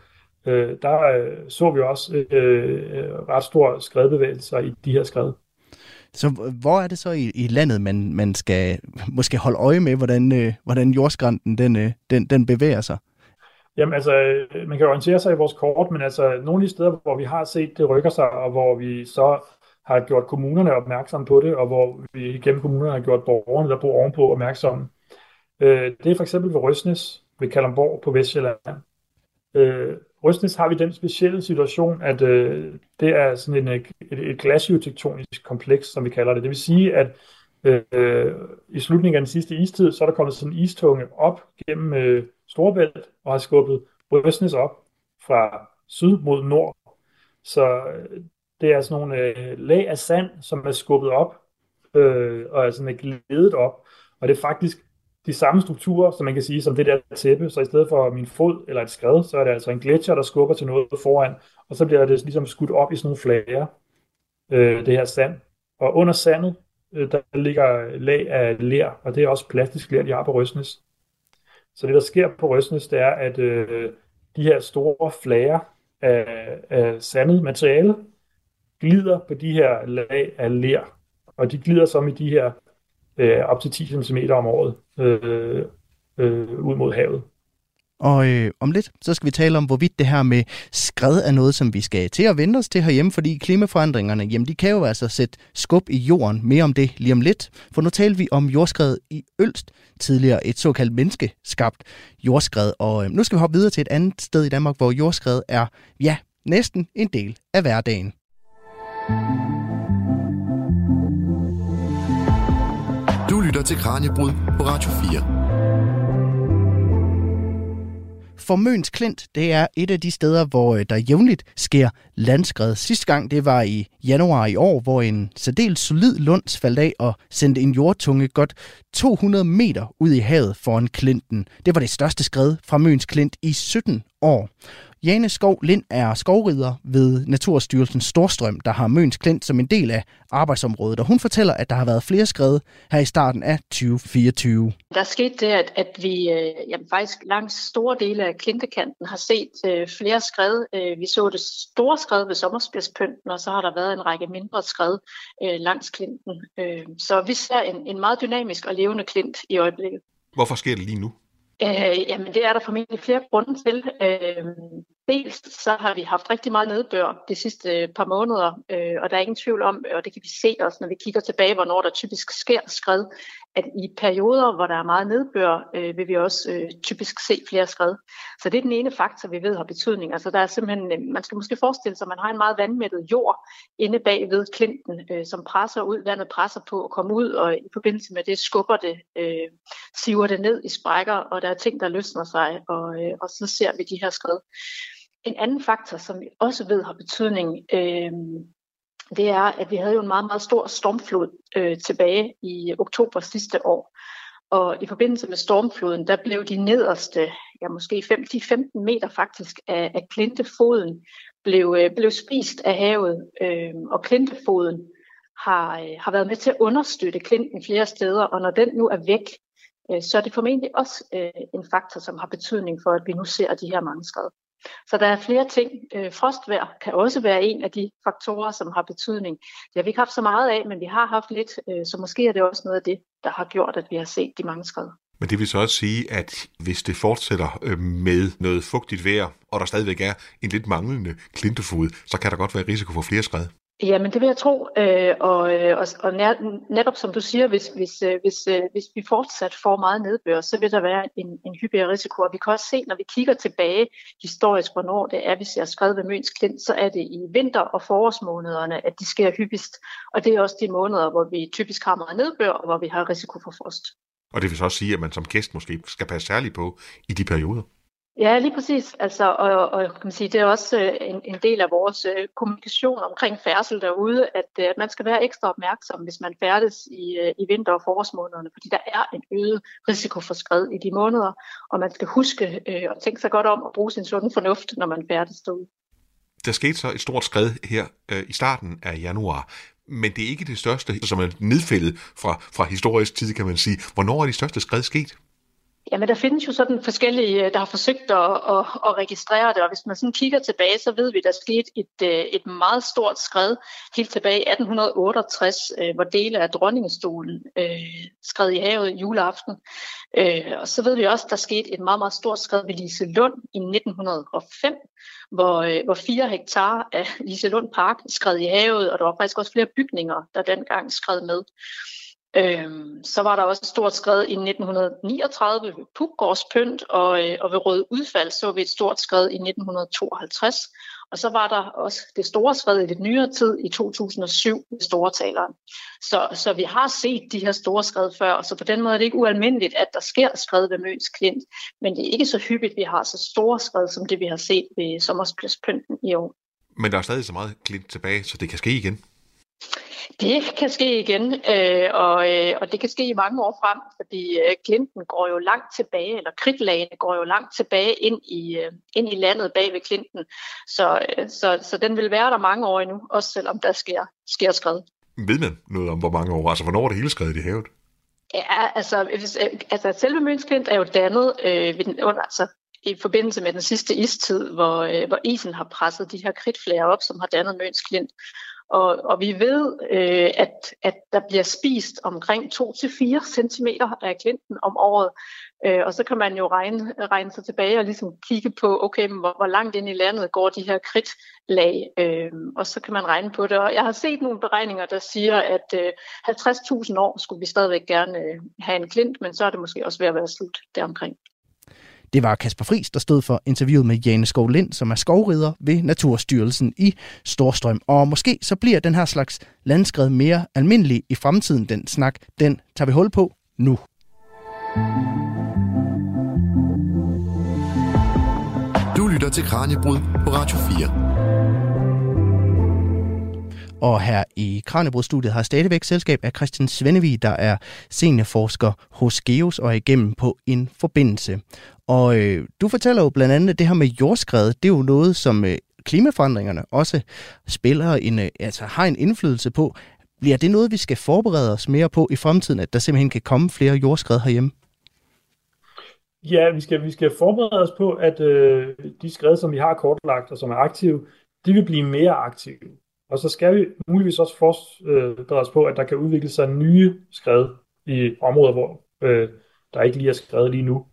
øh, der øh, så vi også øh, ret store skredbevægelser i de her skred. Så hvor er det så i, i landet, man, man skal måske holde øje med, hvordan, øh, hvordan jordskrænten den, øh, den, den bevæger sig? Jamen altså, øh, man kan orientere sig i vores kort, men altså nogle af de steder, hvor vi har set, det rykker sig, og hvor vi så har gjort kommunerne opmærksom på det, og hvor vi gennem kommunerne har gjort borgerne, der bor ovenpå, opmærksomme. Øh, det er for eksempel ved Røsnes, ved Kalamborg på Vestjylland. Øh, Røstnes har vi den specielle situation, at øh, det er sådan en, et, et glasiotektonisk kompleks, som vi kalder det. Det vil sige, at øh, i slutningen af den sidste istid, så er der kommet sådan en istunge op gennem øh, Storebælt og har skubbet Røstnes op fra syd mod nord. Så øh, det er sådan nogle øh, lag af sand, som er skubbet op øh, og er sådan glædet op. Og det er faktisk de samme strukturer, som man kan sige, som det der tæppe. Så i stedet for min fod eller et skred, så er det altså en gletscher, der skubber til noget foran, og så bliver det ligesom skudt op i sådan nogle flager, øh, det her sand. Og under sandet, øh, der ligger lag af ler, og det er også plastisk ler, de har på Røsnes. Så det, der sker på Røsnes, det er, at øh, de her store flager af, af sandet materiale glider på de her lag af ler, og de glider som i de her øh, op til 10 cm om året øh, øh, ud mod havet. Og øh, om lidt, så skal vi tale om, hvorvidt det her med skred er noget, som vi skal til at vende os til herhjemme, fordi klimaforandringerne, jamen de kan jo altså sætte skub i jorden. Mere om det lige om lidt. For nu taler vi om jordskred i Ølst, tidligere et såkaldt menneskeskabt jordskred. Og øh, nu skal vi hoppe videre til et andet sted i Danmark, hvor jordskred er, ja, næsten en del af hverdagen. Mm. Til Kranjebrud på Radio 4. For Møns Klint, det er et af de steder, hvor øh, der jævnligt sker landskred. Sidste gang, det var i januar i år, hvor en særdeles solid lunds faldt af og sendte en jordtunge godt 200 meter ud i havet foran Klinten. Det var det største skred fra Møns Klint i 17 år. Jane Skov Lind er skovrider ved Naturstyrelsen Storstrøm, der har Møns Klint som en del af arbejdsområdet, og hun fortæller, at der har været flere skred her i starten af 2024. Der skete det, at, at vi øh, jamen faktisk langs store dele af klintekanten har set øh, flere skred. Øh, vi så det store skred ved sommerspidspynten, og så har der været en række mindre skred øh, langs klinten. Øh, så vi ser en, en meget dynamisk og levende klint i øjeblikket. Hvorfor sker det lige nu? Øh, jamen det er der formentlig flere grunde til. Øh, dels så har vi haft rigtig meget nedbør de sidste øh, par måneder, øh, og der er ingen tvivl om, og det kan vi se også, når vi kigger tilbage, hvornår der typisk sker skred, at i perioder, hvor der er meget nedbør, øh, vil vi også øh, typisk se flere skred. Så det er den ene faktor, vi ved har betydning. Altså der er simpelthen, øh, man skal måske forestille sig, at man har en meget vandmættet jord inde bag ved klinten, øh, som presser ud, vandet presser på at komme ud, og i forbindelse med det skubber det, øh, siver det ned i sprækker, og der er ting, der løsner sig, og, øh, og så ser vi de her skred. En anden faktor, som vi også ved har betydning, øh, det er, at vi havde jo en meget, meget stor stormflod øh, tilbage i oktober sidste år. Og i forbindelse med stormfloden, der blev de nederste, ja måske 5-15 meter faktisk, af, af klintefoden blev, øh, blev spist af havet. Øh, og klintefoden har, øh, har været med til at understøtte klinten flere steder, og når den nu er væk, øh, så er det formentlig også øh, en faktor, som har betydning for, at vi nu ser de her mange skred. Så der er flere ting. Øh, frostvær kan også være en af de faktorer, som har betydning. Det har vi ikke haft så meget af, men vi har haft lidt, øh, så måske er det også noget af det, der har gjort, at vi har set de mange skred. Men det vil så også sige, at hvis det fortsætter øh, med noget fugtigt vejr, og der stadigvæk er en lidt manglende klintefod, så kan der godt være risiko for flere skred. Jamen det vil jeg tro, øh, og, øh, og, og netop som du siger, hvis, hvis, øh, hvis, øh, hvis vi fortsat får meget nedbør, så vil der være en, en hyppigere risiko. Og vi kan også se, når vi kigger tilbage historisk, hvornår det er, vi ser skrevet ved Møns Klint, så er det i vinter- og forårsmånederne, at de sker hyppigst. Og det er også de måneder, hvor vi typisk har meget nedbør, og hvor vi har risiko for frost. Og det vil så også sige, at man som gæst måske skal passe særligt på i de perioder. Ja, lige præcis. Altså, og, og kan man sige, det er også øh, en, en del af vores øh, kommunikation omkring færdsel derude, at, øh, at man skal være ekstra opmærksom, hvis man færdes i, i vinter- og forårsmånederne, fordi der er en øget risiko for skred i de måneder, og man skal huske øh, at tænke sig godt om at bruge sin sunde fornuft, når man færdes derude. Der skete så et stort skred her øh, i starten af januar, men det er ikke det største, som er nedfældet fra, fra historisk tid, kan man sige. Hvornår er de største skred sket? Jamen, der findes jo sådan forskellige, øh, der har forsøgt at, at, at registrere det, og hvis man sådan kigger tilbage, så ved vi, der skete et, øh, et meget stort skred helt tilbage i 1868, øh, hvor dele af dronningestolen øh, skred i havet juleaften. Øh, og så ved vi også, der skete et meget, meget stort skred ved Lise Lund i 1905, hvor, øh, hvor fire hektar af Lise Lund Park skred i havet, og der var faktisk også flere bygninger, der dengang skred med. Øhm, så var der også et stort skred i 1939 ved Pugårds Pynt, og, øh, og ved Røde Udfald så vi et stort skred i 1952. Og så var der også det store skred i lidt nyere tid i 2007 ved Storetaleren. Så, så vi har set de her store skred før, så på den måde er det ikke ualmindeligt, at der sker skred ved Møns Klint. Men det er ikke så hyppigt, at vi har så store skred, som det vi har set ved Sommerspladspynten i år. Men der er stadig så meget klint tilbage, så det kan ske igen. Det kan ske igen, øh, og, øh, og det kan ske i mange år frem, fordi øh, Clinton går jo langt tilbage, eller kridtlagene går jo langt tilbage ind i, øh, ind i landet bag ved Clinton. Så, øh, så, så den vil være der mange år endnu, også selvom der sker, sker skred. Ved man noget om, hvor mange år? Altså, hvornår er det hele skrevet i havet? Ja, altså, hvis, øh, altså selve Møns Klint er jo dannet øh, ved den, under, altså, i forbindelse med den sidste istid, hvor, øh, hvor isen har presset de her kridtflager op, som har dannet Møns Klint. Og, og vi ved, øh, at, at der bliver spist omkring 2-4 cm af klinten om året. Øh, og så kan man jo regne, regne sig tilbage og ligesom kigge på, okay, hvor, hvor langt ind i landet går de her kridtlag, øh, og så kan man regne på det. Og jeg har set nogle beregninger, der siger, at øh, 50.000 år skulle vi stadigvæk gerne øh, have en klint, men så er det måske også ved at være slut deromkring. Det var Kasper Fris, der stod for interviewet med Jane Skov Lind, som er skovrider ved Naturstyrelsen i Storstrøm. Og måske så bliver den her slags landskred mere almindelig i fremtiden. Den snak, den tager vi hul på nu. Du lytter til Kranjebrud på Radio 4. Og her i Kranjebrudstudiet har stadigvæk selskab af Christian Svendevig, der er seniorforsker hos Geos og er igennem på en forbindelse. Og øh, du fortæller jo blandt andet, at det her med jordskred, det er jo noget, som øh, klimaforandringerne også spiller en, øh, altså har en indflydelse på. Bliver det noget, vi skal forberede os mere på i fremtiden, at der simpelthen kan komme flere jordskred herhjemme? Ja, vi skal, vi skal forberede os på, at øh, de skred, som vi har kortlagt og som er aktive, de vil blive mere aktive. Og så skal vi muligvis også forberede os på, at der kan udvikle sig nye skred i områder, hvor øh, der ikke lige er skrevet lige nu.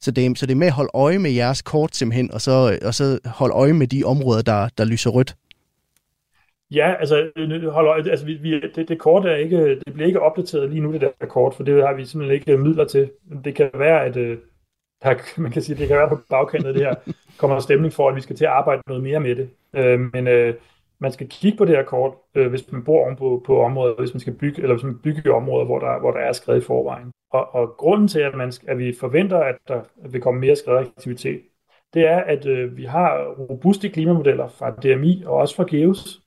Så det, så det er med at holde øje med jeres kort simpelthen, og så, og så holde øje med de områder, der, der lyser rødt? Ja, altså, hold øje, altså vi, vi, det, det kort er ikke, det bliver ikke opdateret lige nu, det der kort, for det har vi simpelthen ikke midler til. Det kan være, at øh, der, man kan sige, det kan være på bagkanten af det her, kommer stemning for, at vi skal til at arbejde noget mere med det. Øh, men øh, man skal kigge på det her kort, øh, hvis man bor på, på områder, hvis man skal bygge, eller hvis man bygger i områder, hvor der, hvor der er skred i forvejen. Og, og grunden til, at, man, at vi forventer, at der vil komme mere skredaktivitet, det er, at øh, vi har robuste klimamodeller fra DMI og også fra GEOS,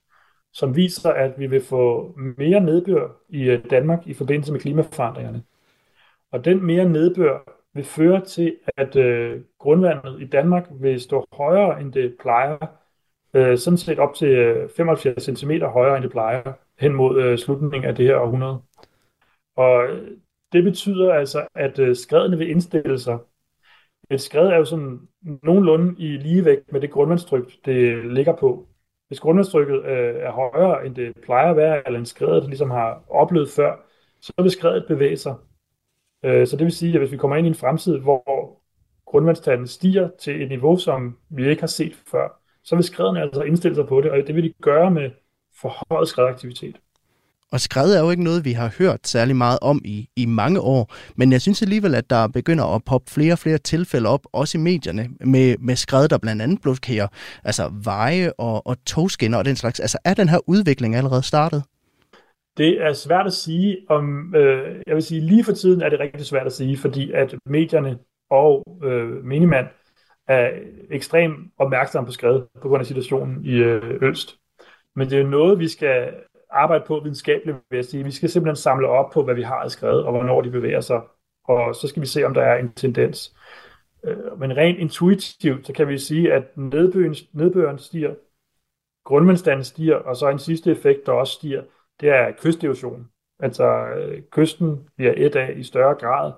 som viser, at vi vil få mere nedbør i øh, Danmark i forbindelse med klimaforandringerne. Og den mere nedbør vil føre til, at øh, grundvandet i Danmark vil stå højere, end det plejer. Øh, sådan set op til øh, 75 cm højere, end det plejer, hen mod øh, slutningen af det her århundrede. Og øh, det betyder altså, at øh, skredene vil indstille sig. Et skred er jo sådan nogenlunde i ligevægt med det grundvandstryk, det ligger på. Hvis grundvandstrykket øh, er højere, end det plejer at være, eller en skred, der ligesom har oplevet før, så vil skredet bevæge sig. Øh, så det vil sige, at hvis vi kommer ind i en fremtid, hvor grundvandstanden stiger til et niveau, som vi ikke har set før, så vil skredene altså indstille sig på det, og det vil de gøre med forhøjet skredaktivitet. Og skred er jo ikke noget, vi har hørt særlig meget om i, i mange år, men jeg synes alligevel, at der begynder at poppe flere og flere tilfælde op, også i medierne, med, med skred, der blandt andet blokerer altså veje og, og togskinner og den slags. Altså er den her udvikling allerede startet? Det er svært at sige om, øh, jeg vil sige lige for tiden er det rigtig svært at sige, fordi at medierne og øh, minimand er ekstremt opmærksom på skred på grund af situationen i øh, Ølst. Men det er noget, vi skal arbejde på videnskabeligt, vil jeg sige. Vi skal simpelthen samle op på, hvad vi har skrevet, og hvornår de bevæger sig. Og så skal vi se, om der er en tendens. Øh, men rent intuitivt, så kan vi sige, at nedbøren, nedbøren stiger, grundvandstanden stiger, og så en sidste effekt, der også stiger, det er kysterosion. Altså øh, kysten bliver et af i større grad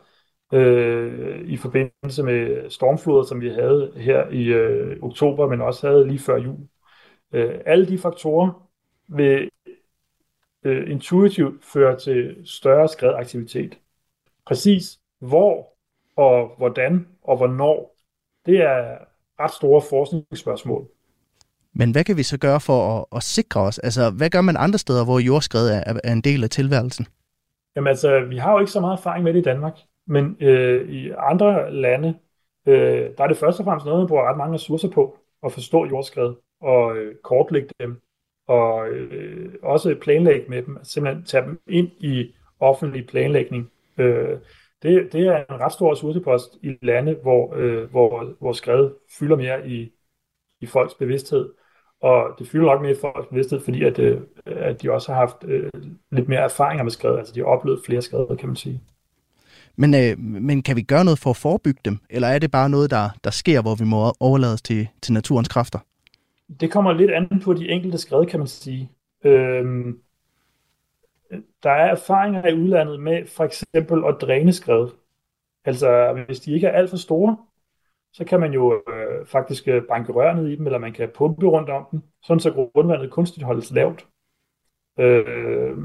øh, i forbindelse med stormfloder, som vi havde her i øh, oktober, men også havde lige før jul. Øh, alle de faktorer vil øh, intuitivt føre til større skredaktivitet. Præcis hvor og hvordan og hvornår, det er ret store forskningsspørgsmål. Men hvad kan vi så gøre for at, at sikre os? Altså, hvad gør man andre steder, hvor jordskred er, er en del af tilværelsen? Jamen altså, vi har jo ikke så meget erfaring med det i Danmark, men øh, i andre lande, øh, der er det først og fremmest noget, man bruger ret mange ressourcer på at forstå jordskred og øh, kortlægge dem og øh, også planlægge med dem, altså simpelthen tage dem ind i offentlig planlægning. Øh, det, det er en ret stor ressourcepost i lande, hvor, øh, hvor, hvor skred fylder mere i, i folks bevidsthed. Og det fylder nok mere i folks bevidsthed, fordi at, øh, at de også har haft øh, lidt mere erfaringer med skred. Altså de har oplevet flere skred, kan man sige. Men, øh, men kan vi gøre noget for at forebygge dem? Eller er det bare noget, der, der sker, hvor vi må overlades til, til naturens kræfter? Det kommer lidt an på de enkelte skred, kan man sige. Øhm, der er erfaringer i udlandet med for eksempel at dræne skred. Altså hvis de ikke er alt for store, så kan man jo øh, faktisk øh, banke rør ned i dem, eller man kan pumpe rundt om dem, sådan så grundvandet kunstigt holdes lavt. Øh,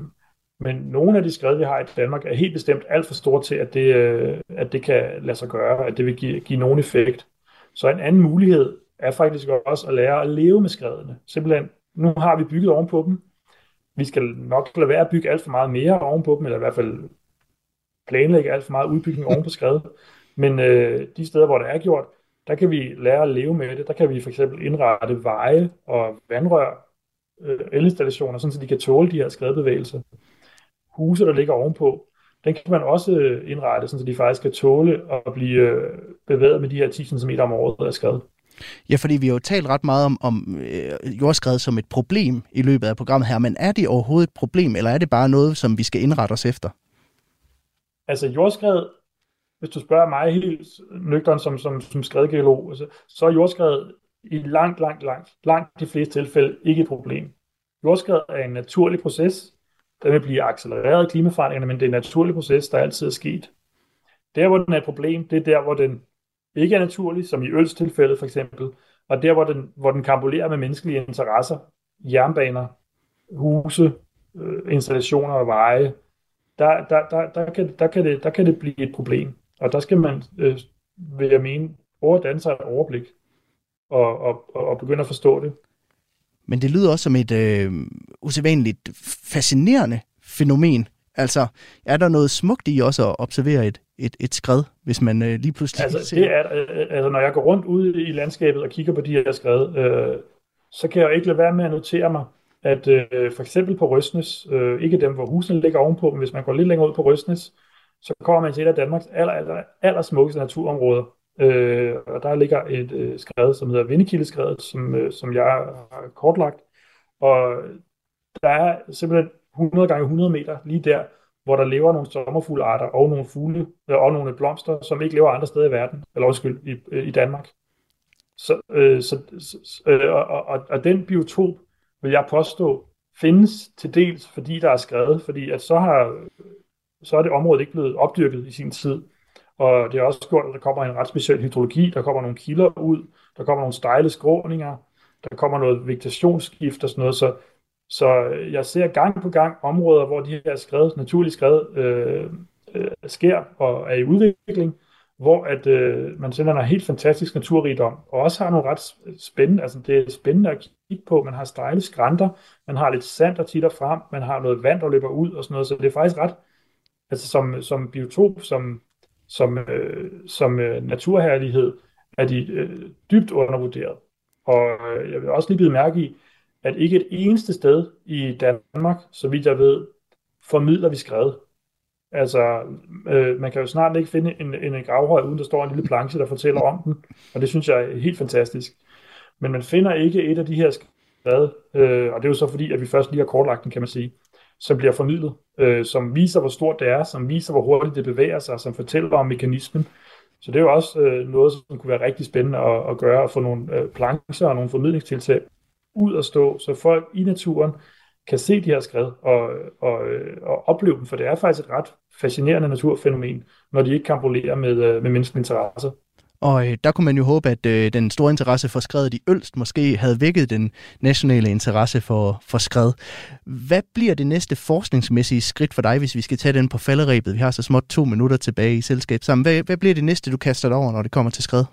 men nogle af de skred, vi har i Danmark, er helt bestemt alt for store til, at det, øh, at det kan lade sig gøre, at det vil give, give nogen effekt. Så en anden mulighed er faktisk også at lære at leve med skredene. Simpelthen, nu har vi bygget ovenpå dem. Vi skal nok lade være at bygge alt for meget mere ovenpå dem, eller i hvert fald planlægge alt for meget udbygning oven på skredet. Men øh, de steder, hvor det er gjort, der kan vi lære at leve med det. Der kan vi for eksempel indrette veje og vandrør, øh, elinstallationer, sådan så de kan tåle de her skredbevægelser. Huse, der ligger ovenpå, den kan man også øh, indrette, så de faktisk kan tåle at blive øh, bevæget med de her 10 cm om året af skred. Ja, fordi vi har jo talt ret meget om, om øh, jordskred som et problem i løbet af programmet her, men er det overhovedet et problem, eller er det bare noget, som vi skal indrette os efter? Altså jordskred hvis du spørger mig helt nøgteren som, som, som skredgeolog, altså, så er jordskred i langt, langt, langt, langt de fleste tilfælde ikke et problem. Jordskred er en naturlig proces, den vil blive accelereret af klimaforandringerne, men det er en naturlig proces, der altid er sket. Der, hvor den er et problem, det er der, hvor den ikke er naturlig, som i ølstilfældet for eksempel, og der, hvor den, hvor den kambulerer med menneskelige interesser, jernbaner, huse, øh, installationer og veje, der, der, der, der, kan, der, kan det, der kan det blive et problem. Og der skal man, øh, vil jeg mene, overdanne sig et overblik og, og, og begynde at forstå det. Men det lyder også som et øh, usædvanligt fascinerende fænomen. Altså, er der noget smukt i også at observere et, et, et skred, hvis man øh, lige pludselig... Altså, det er, øh, altså, når jeg går rundt ude i landskabet og kigger på de her skred, øh, så kan jeg jo ikke lade være med at notere mig, at øh, for eksempel på Røsnes, øh, ikke dem, hvor husene ligger ovenpå, men hvis man går lidt længere ud på Røsnes, så kommer man til et af Danmarks aller, aller, aller smukkeste naturområder. Øh, og der ligger et øh, skred, som hedder Vindekildeskredet, som, øh, som jeg har kortlagt. Og der er simpelthen 100 gange 100 meter lige der, hvor der lever nogle sommerfuglearter og nogle fugle øh, og nogle blomster, som ikke lever andre steder i verden, eller undskyld, i, øh, i Danmark. Så, øh, så, øh, og, og, og den biotop, vil jeg påstå, findes til dels, fordi der er skrevet, fordi at så, har, så er det område ikke blevet opdyrket i sin tid. Og det er også gjort, at der kommer en ret speciel hydrologi, der kommer nogle kilder ud, der kommer nogle stejle skråninger, der kommer noget vegetationsskift og sådan noget, så, så jeg ser gang på gang områder, hvor de her skred, naturlige skred øh, øh, sker og er i udvikling, hvor at, øh, man sender en helt fantastisk naturrigdom, og også har nogle ret spændende, altså det er spændende at kigge på, man har stejle skrænter, man har lidt sand, der titter frem, man har noget vand, der løber ud og sådan noget, så det er faktisk ret, altså som, som biotop, som, som, øh, som øh, naturherlighed, er de øh, dybt undervurderet. Og øh, jeg vil også lige blive mærke i, at ikke et eneste sted i Danmark, så vidt jeg ved, formidler vi skrevet. Altså, øh, man kan jo snart ikke finde en, en, en gravhøj, uden der står en lille planche, der fortæller om den, og det synes jeg er helt fantastisk. Men man finder ikke et af de her skred, øh, og det er jo så fordi, at vi først lige har kortlagt den, kan man sige, som bliver formidlet, øh, som viser, hvor stort det er, som viser, hvor hurtigt det bevæger sig, som fortæller om mekanismen. Så det er jo også øh, noget, som kunne være rigtig spændende at, at gøre, at få nogle øh, plancher og nogle formidlingstiltag ud at stå, så folk i naturen kan se de her skred og, og, øh, og opleve dem, for det er faktisk et ret fascinerende naturfænomen, når de ikke kan med, øh, med menneskelige interesser. Og øh, der kunne man jo håbe, at øh, den store interesse for skredet i Ølst måske havde vækket den nationale interesse for, for skred. Hvad bliver det næste forskningsmæssige skridt for dig, hvis vi skal tage den på falderæbet? Vi har så småt to minutter tilbage i selskab sammen. Hvad, hvad bliver det næste, du kaster dig over, når det kommer til skred?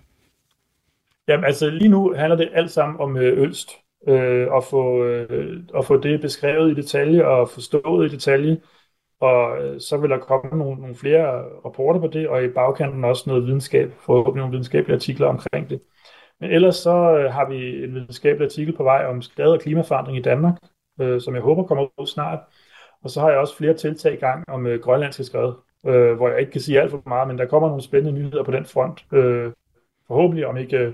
Jamen altså lige nu handler det alt sammen om øh, Ølst øh, og, få, øh, og få det beskrevet i detalje og forstået i detalje. Og øh, så vil der komme nogle, nogle flere rapporter på det, og i bagkanten også noget videnskab, forhåbentlig nogle videnskabelige artikler omkring det. Men ellers så øh, har vi en videnskabelig artikel på vej om skade og klimaforandring i Danmark, øh, som jeg håber kommer ud snart. Og så har jeg også flere tiltag i gang om øh, grønlandske skred, øh, hvor jeg ikke kan sige alt for meget, men der kommer nogle spændende nyheder på den front. Øh, forhåbentlig om ikke, øh,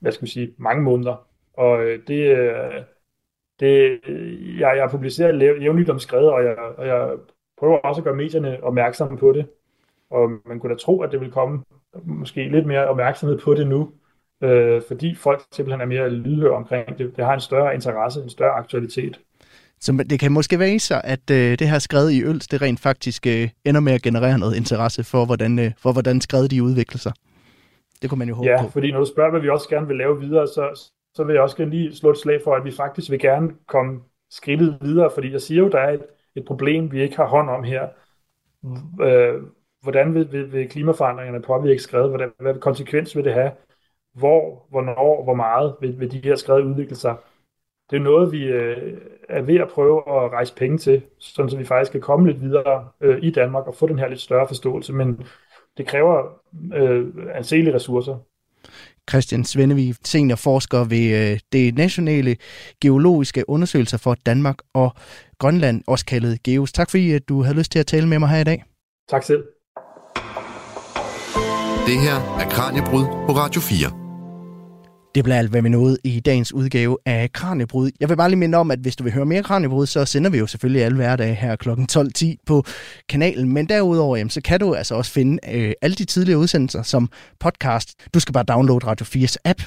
hvad skal vi sige, mange måneder. Og øh, det, øh, det, jeg, jeg publicerer jævnligt om skrevet, og jeg, og jeg prøver også at gøre medierne opmærksomme på det. Og man kunne da tro, at det vil komme måske lidt mere opmærksomhed på det nu, øh, fordi folk simpelthen er mere lydhøre omkring det. Det har en større interesse, en større aktualitet. Så det kan måske være så, at øh, det her skred i Øls, det rent faktisk øh, ender med at generere noget interesse for, hvordan, øh, for hvordan skred de udvikler sig. Det kunne man jo håbe ja, på. Ja, fordi når du spørger, hvad vi også gerne vil lave videre, så, så vil jeg også gerne lige slå et slag for, at vi faktisk vil gerne komme skridtet videre, fordi jeg siger jo, der er et, et problem, vi ikke har hånd om her. Øh, hvordan vil, vil, vil klimaforandringerne påvirke skrevet? Hvordan, hvad konsekvens vil det have? Hvor, hvornår, hvor meget vil, vil de her skred udvikle sig? Det er noget, vi øh, er ved at prøve at rejse penge til, sådan så vi faktisk kan komme lidt videre øh, i Danmark og få den her lidt større forståelse, men det kræver øh, anselige ressourcer. Christian Svendevig, seniorforsker ved øh, det nationale geologiske undersøgelser for Danmark og Grønland, også kaldet GEOS. Tak fordi at du havde lyst til at tale med mig her i dag. Tak selv. Det her er Kranjebrud på Radio 4. Det bliver alt, hvad vi nåede i dagens udgave af Kranjebrud. Jeg vil bare lige minde om, at hvis du vil høre mere Kranjebrud, så sender vi jo selvfølgelig alle hverdage her kl. 12.10 på kanalen. Men derudover, jamen, så kan du altså også finde øh, alle de tidligere udsendelser som podcast. Du skal bare downloade Radio 4's app.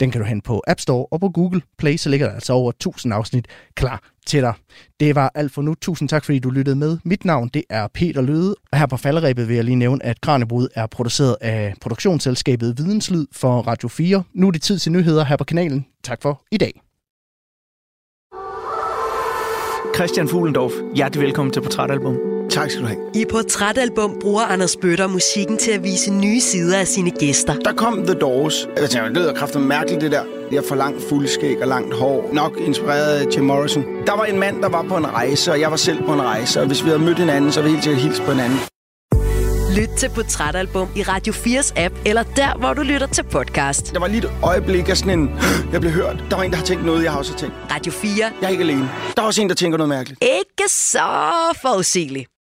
Den kan du hente på App Store og på Google Play, så ligger der altså over 1000 afsnit klar til dig. Det var alt for nu. Tusind tak, fordi du lyttede med. Mit navn det er Peter Løde, og her på falderæbet vil jeg lige nævne, at Kranjebrud er produceret af produktionsselskabet Videnslyd for Radio 4. Nu er det tid til nyheder her på kanalen. Tak for i dag. Christian Fuglendorf, hjertelig velkommen til Portrætalbum. Tak skal du have. I Portrætalbum bruger Anders Bøtter musikken til at vise nye sider af sine gæster. Der kom The Doors. Jeg tænkte, det lyder kraftigt mærkeligt, det der. Det er for langt fuldskæg og langt hår. Nok inspireret af Jim Morrison. Der var en mand, der var på en rejse, og jeg var selv på en rejse. Og hvis vi havde mødt hinanden, så ville vi helt sikkert hilse på hinanden. Lyt til Portrætalbum i Radio 4's app, eller der, hvor du lytter til podcast. Der var lige et øjeblik af sådan en, jeg blev hørt. Der var en, der har tænkt noget, jeg har også tænkt. Radio 4. Jeg er ikke alene. Der er også en, der tænker noget mærkeligt. Ikke så forudsigeligt.